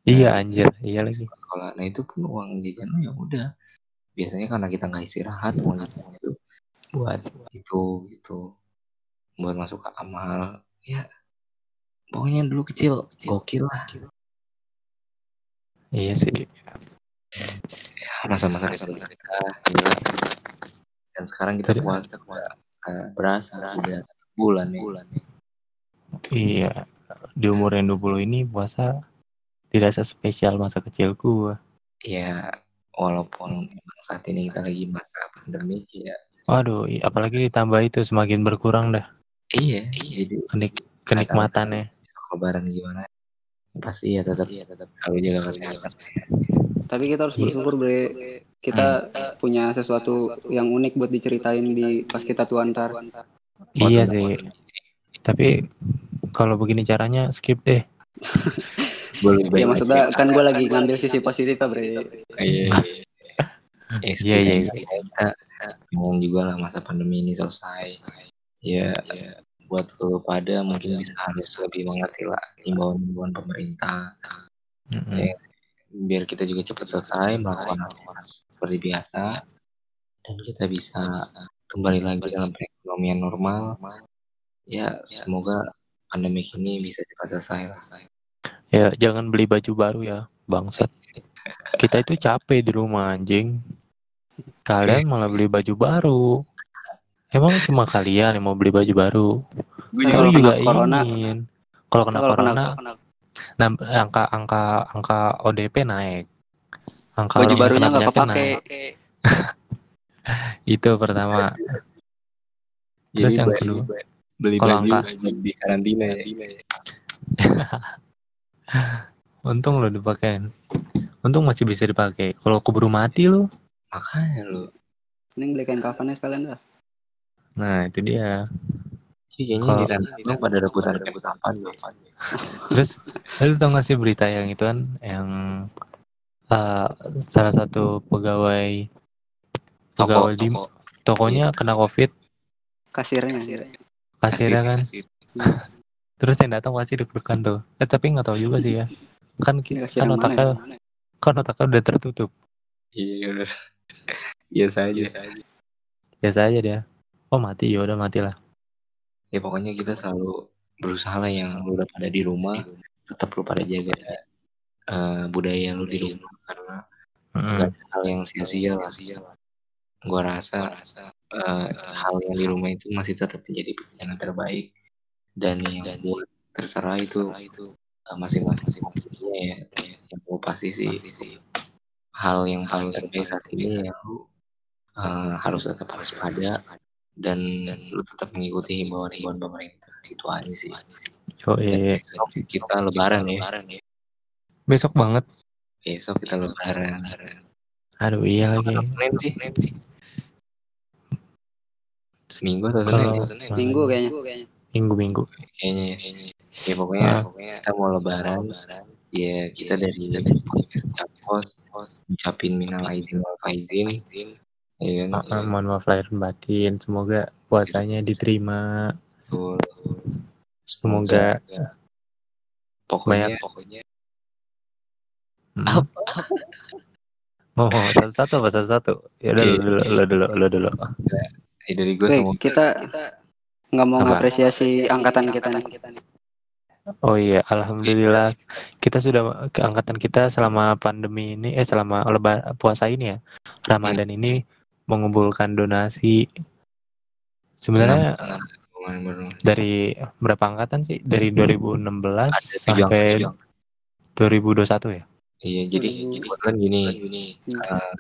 iya anjir. Iya lagi. Sekolah. Nah itu pun uang jajan ya udah. Biasanya karena kita nggak istirahat uang jajan itu buat itu gitu. Buat masuk ke amal ya. Pokoknya dulu kecil gokil lah. Iya sih. Ya, masa-masa kita masa kita dan sekarang kita puasa puasa eh, berasa udah satu bulan nih. Bulan nih Iya, di umur yang 20 ini puasa tidak sespesial masa kecil gua. ya walaupun saat ini kita lagi masa pandemi ya Waduh, i- apalagi ditambah itu semakin berkurang dah iya jadi kenik kenikmatannya. lebaran gimana pasti ya tetap ya tetap selalu jaga kesehatan Tapi kita harus Iya. bersyukur bre, kita punya sesuatu yang unik buat diceritain di pas kita tua ntar. Iya sih. Tapi kalau begini caranya skip deh. [laughs] boleh Ya maksudnya kan gue lagi ngambil sisi positifnya bre. [laughs] iya Iya, iya, setidaknya iya. setidaknya kita juga lah masa pandemi ini selesai ya, ya buat lo pada mungkin bisa harus lebih mengerti lah himbauan-himbauan pemerintah Mm-mm. Iya. biar kita juga cepat selesai melakukan aktivitas seperti biasa dan kita bisa kembali lagi dalam perekonomian normal ya semoga pandemi ini bisa cepat selesai lah Ya, jangan beli baju baru ya, bangsat. Kita itu capek di rumah anjing. Kalian malah beli baju baru. Emang cuma kalian yang mau beli baju baru? gue Saya kalau juga kena corona- ingin. Kalau kena Kalau kena corona, nah, angka angka angka ODP naik. Angka baju barunya nggak kepake. naik. [laughs] Itu pertama. Terus yang kedua, beli Kalau baju angka- di karantina ya. [laughs] Untung lo dipakai. Untung masih bisa dipakai. Kalau keburu mati lo, makanya lo. Mending beli kain kafannya sekalian dah. nah itu dia. jadi kayaknya Kalau- di karantina pada rebutan rebutan apa Terus, lu tau gak sih berita yang itu kan yang uh, salah satu pegawai toko pegawai di toko. tokonya kena covid. Kasirnya. Kasirnya kan Kasir. [laughs] terus yang datang pasti deg-degan tuh eh tapi nggak tahu juga sih ya kan Ini ki- kasir kan mana otaknya ya? kan otaknya udah tertutup Iya [laughs] udah. Biasa aja. biasa aja dia oh mati ya udah mati lah Ya pokoknya kita selalu berusaha lah yang lu udah pada di rumah tetap lu pada jaga eh, budaya lu di rumah karena Mm-mm. nggak ada hal yang sia-sia lah. Gua rasa eh, hal yang di rumah itu masih tetap menjadi pilihan yang terbaik. Dan yang buat terserah itu eh, masing-masing maksudnya ya. Yang gua pasti sih hal yang paling terbaik saat ini ya. lu eh, harus tetap waspada dan lu tetap mengikuti himbauan-himbauan pemerintah. Itu aja sih. Yoi. besok kita lebaran ya. besok banget. Besok kita lebaran. Aduh iya lagi. Besok Senin sih seminggu atau Senin Kalau- ya? Senin minggu kayaknya. minggu minggu. Kayaknya ya ya pokoknya Ah. pokoknya kita mau lebaran ya kita dari dari podcast Japos ucapin minal aidin wal faizin ya kan? Ah, ah, mohon maaf lahir batin. Semoga puasanya diterima. Betul. Semoga pokoknya banyak- pokoknya Hmm. mau mau satu-satu apa? Satu-satu? Ya udah Iya. lu dulu lu dulu lu dulu eh, dari gue Weh, kita nggak mau ngapresiasi angkatan kita nih. oh iya alhamdulillah. Kita sudah keangkatan kita selama pandemi ini eh selama lebar puasa ini ya. Ramadan ini mengumpulkan donasi. Sebenarnya dari berapa angkatan sih? Dari 2016 Ada tujuh sampai angka, 2021 ya? Iya, jadi Hmm. kebetulan gini, eh,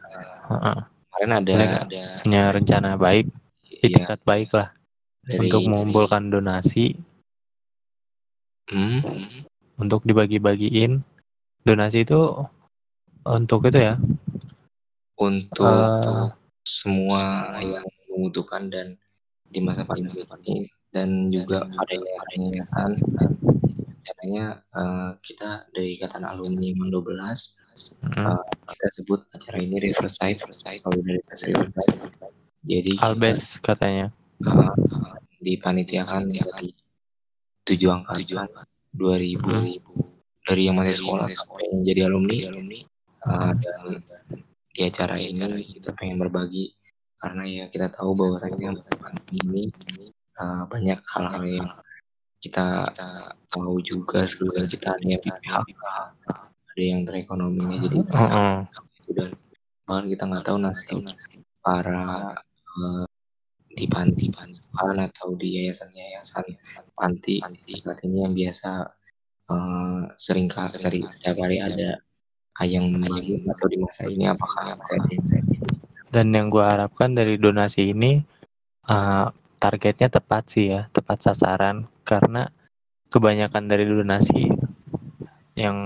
Heeh. kemarin ada ada punya rencana baik iya, itikat baik lah. Dari, untuk mengumpulkan donasi. Hmm, untuk dibagi-bagiin. Donasi itu untuk itu ya. Untuk Eh. semua yang membutuhkan dan di masa pandemi ini. Dan juga pada yayasan-yayasan rencananya eh, kita dari ikatan alumni MAN 12 Mm. kita sebut acara ini Riverside. Solidaritas Riverside jadi kita, Albes katanya. Eh, dipanitiakan dari tujuh angka tujuh angka dua ribu. Dari yang masih sekolah sampai yang jadi alumni uh, dan di acara ini kita pengen berbagi. Karena ya kita tahu bahwasanya masa pandemi ini uh, banyak hal-hal yang kita tahu juga juga kita ada yang di PHK ada yang terekonominya jadi Heeh. itu dan bahkan kita nggak tahu nasib. para di panti pantian atau di yayasan-yayasan panti saat ini yang biasa uh, sering ka- sering setiap hari ada ayang membagi atau di masa ini apakah dan yang gua harapkan dari donasi ini uh, targetnya tepat sih ya tepat sasaran. Karena kebanyakan dari donasi yang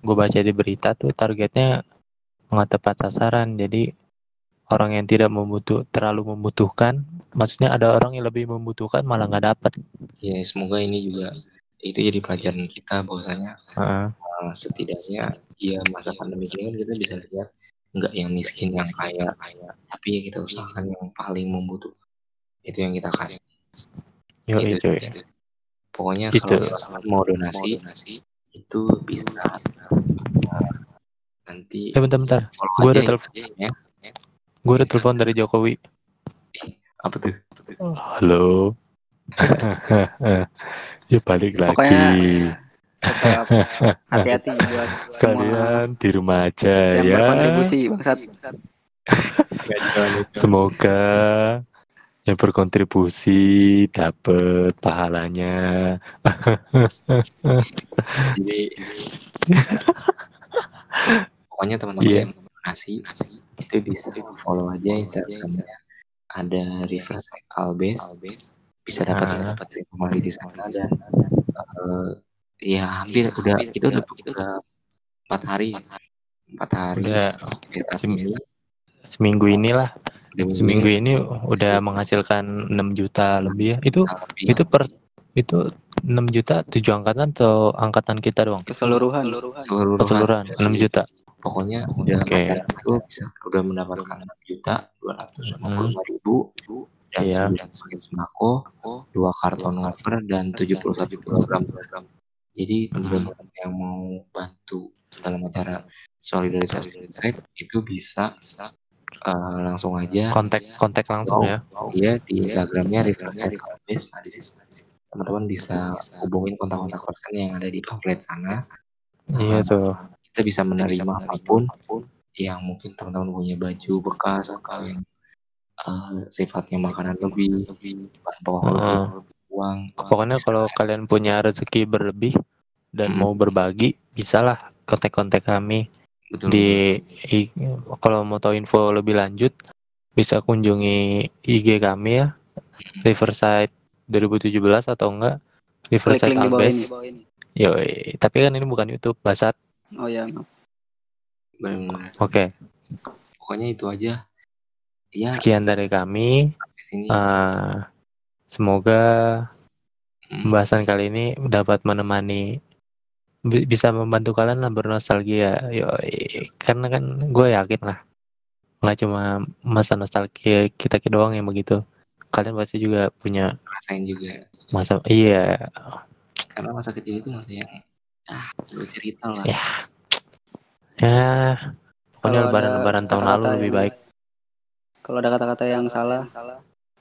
gue baca di berita tuh targetnya nggak tepat sasaran. Jadi orang yang tidak membutuh terlalu membutuhkan maksudnya ada orang yang lebih membutuhkan malah nggak dapat ya semoga ini juga itu jadi pelajaran kita bahwasanya Heeh. uh, setidaknya ya masa pandemi ini kan kita bisa lihat nggak yang miskin yang kaya kaya tapi ya kita usahakan yang paling membutuhkan itu yang kita kasih Yo, itu ya. gitu. pokoknya Itu. kalau misalkan mau donasi itu bisa uh, nanti Eh bentar bentar, Gua aja ada telepon. Instagramnya. Gue udah telepon dari Jokowi. apa tuh Halo. [laughs] ya balik Pokoknya lagi. [laughs] hati-hati buat Kalian di rumah aja yang ya. berkontribusi bangsat [laughs] Semoga yang berkontribusi dapat pahalanya. jadi pokoknya teman-teman Iya. yang donasi itu bisa follow aja instagramnya. Ada reverse albes bisa dapat Ah. dapat informasi di sana dan eh, ya hampir udah itu udah udah empat hari. empat hari. Udah seminggu inilah, seminggu ini. udah menghasilkan 6 juta lebih ya. Itu lebih. itu per itu 6 juta tujuh angkatan atau angkatan kita doang? keseluruhan. Keseluruhan, Keseluruhan. 6 juta. Pokoknya dalam Oke. acara itu bisa udah mendapatkan 6 juta dua ratus lima puluh lima ribu dan Iya. 9 paket sembako, dua karton wafer dan 71 kilogram. Beras. Jadi teman-teman yang mau bantu dalam acara solidaritas Trade itu bisa eh, langsung aja. Kontak kontak langsung ya. Dia di Instagramnya. Nah, di situ teman-teman bisa hubungin kontak-kontak person yang ada di pamflet sana. iya tuh Kita bisa menerima apa pun yang mungkin teman-teman punya baju bekas atau yang eh, sifatnya makanan lebih, bahan pokok lebih, Heeh. uang. pokoknya kalau kalian punya rezeki berlebih dan Hmm. mau berbagi bisalah kontak-kontak kami betul, di i- kalau mau tahu info lebih lanjut bisa kunjungi IG kami ya Riverside 2017 atau enggak Riverside Albes. Yoi. tapi kan ini bukan YouTube basat Oh ya, benar-benar. oke Pokoknya itu aja. Ya, sekian dari kami sampai sini. Eh, semoga Hmm. pembahasan kali ini dapat menemani bi- bisa membantu kalian lah bernostalgia Yoi. karena kan gue yakin lah nggak cuma masa nostalgia kita kita doang yang begitu kalian pasti juga punya rasain juga. masa iya Karena masa kecil itu masa yang ah, lu cerita lah. Ya. ya pokoknya lebaran lebaran tahun lalu lebih yang- baik Kalau ada kata-kata yang salah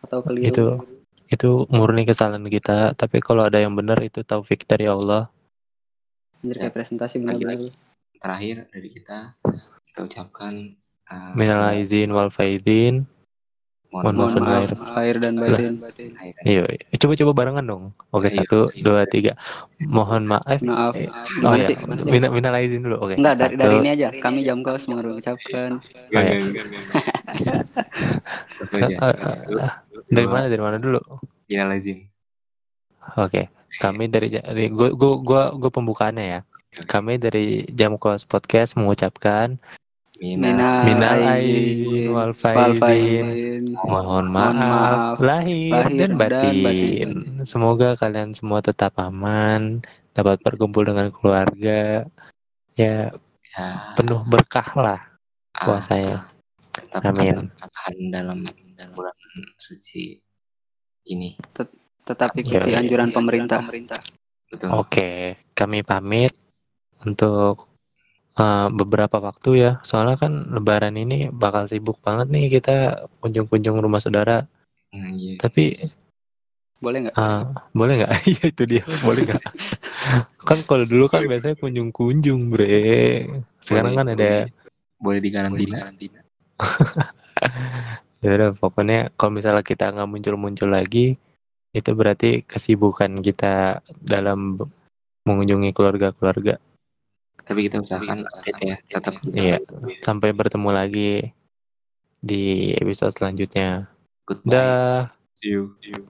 atau keliru, Itu. itu murni kesalahan kita tapi kalau ada yang benar itu taufik dari Allah Anjir kayak presentasi benar-benar. Terakhir dari kita kita ucapkan uh, minal aizin wal faizin mohon mohon maaf maaf, lahir. lahir dan batin. lahir dan Iya, coba-coba barengan dong. Oke, Ayo, satu, ayo. dua, tiga. Mohon maaf. Maaf. Eh, Oh ya, minal, minal aizin dulu. Oke. Enggak dari satu. dari ini aja. Kami jam kos mengucapkan Enggak, Oh, ya. enggak. [laughs] Satu aja. Eh, eh, Dari mana? Dari mana dulu? Minal izin. Oke. Kami dari dari gua gua gua, gua pembukaannya ya. Kami dari Jam Kos Podcast mengucapkan Minal minal wal faizin. faizin. Mohon Mohon maaf, maaf, lahir, lahir dan dan batin. batin. Semoga kalian semua tetap aman, dapat berkumpul dengan keluarga. Ya, ya, penuh berkah lah ah, puasanya. tetap Amin. tahan dalam dalam bulan suci ini. Tetap ikuti Yoi. anjuran pemerintah. Betul. Oke, kami pamit untuk uh, beberapa waktu ya. Soalnya kan Lebaran ini bakal sibuk banget nih kita kunjung-kunjung rumah saudara. Nah, iya. Tapi Boleh nggak? uh, boleh nggak? [laughs] Iya itu dia, boleh nggak? [laughs] kan kalau dulu kan biasanya kunjung-kunjung, bre. Sekarang kan Boleh- ada boleh, boleh di karantina. [laughs] ya udah pokoknya kalau misalnya kita nggak muncul-muncul lagi itu berarti kesibukan kita dalam mengunjungi keluarga-keluarga. Tapi kita usahakan update ya, tetap Iya. Sampai bertemu lagi di episode selanjutnya. Goodbye. Dah. See you. See you.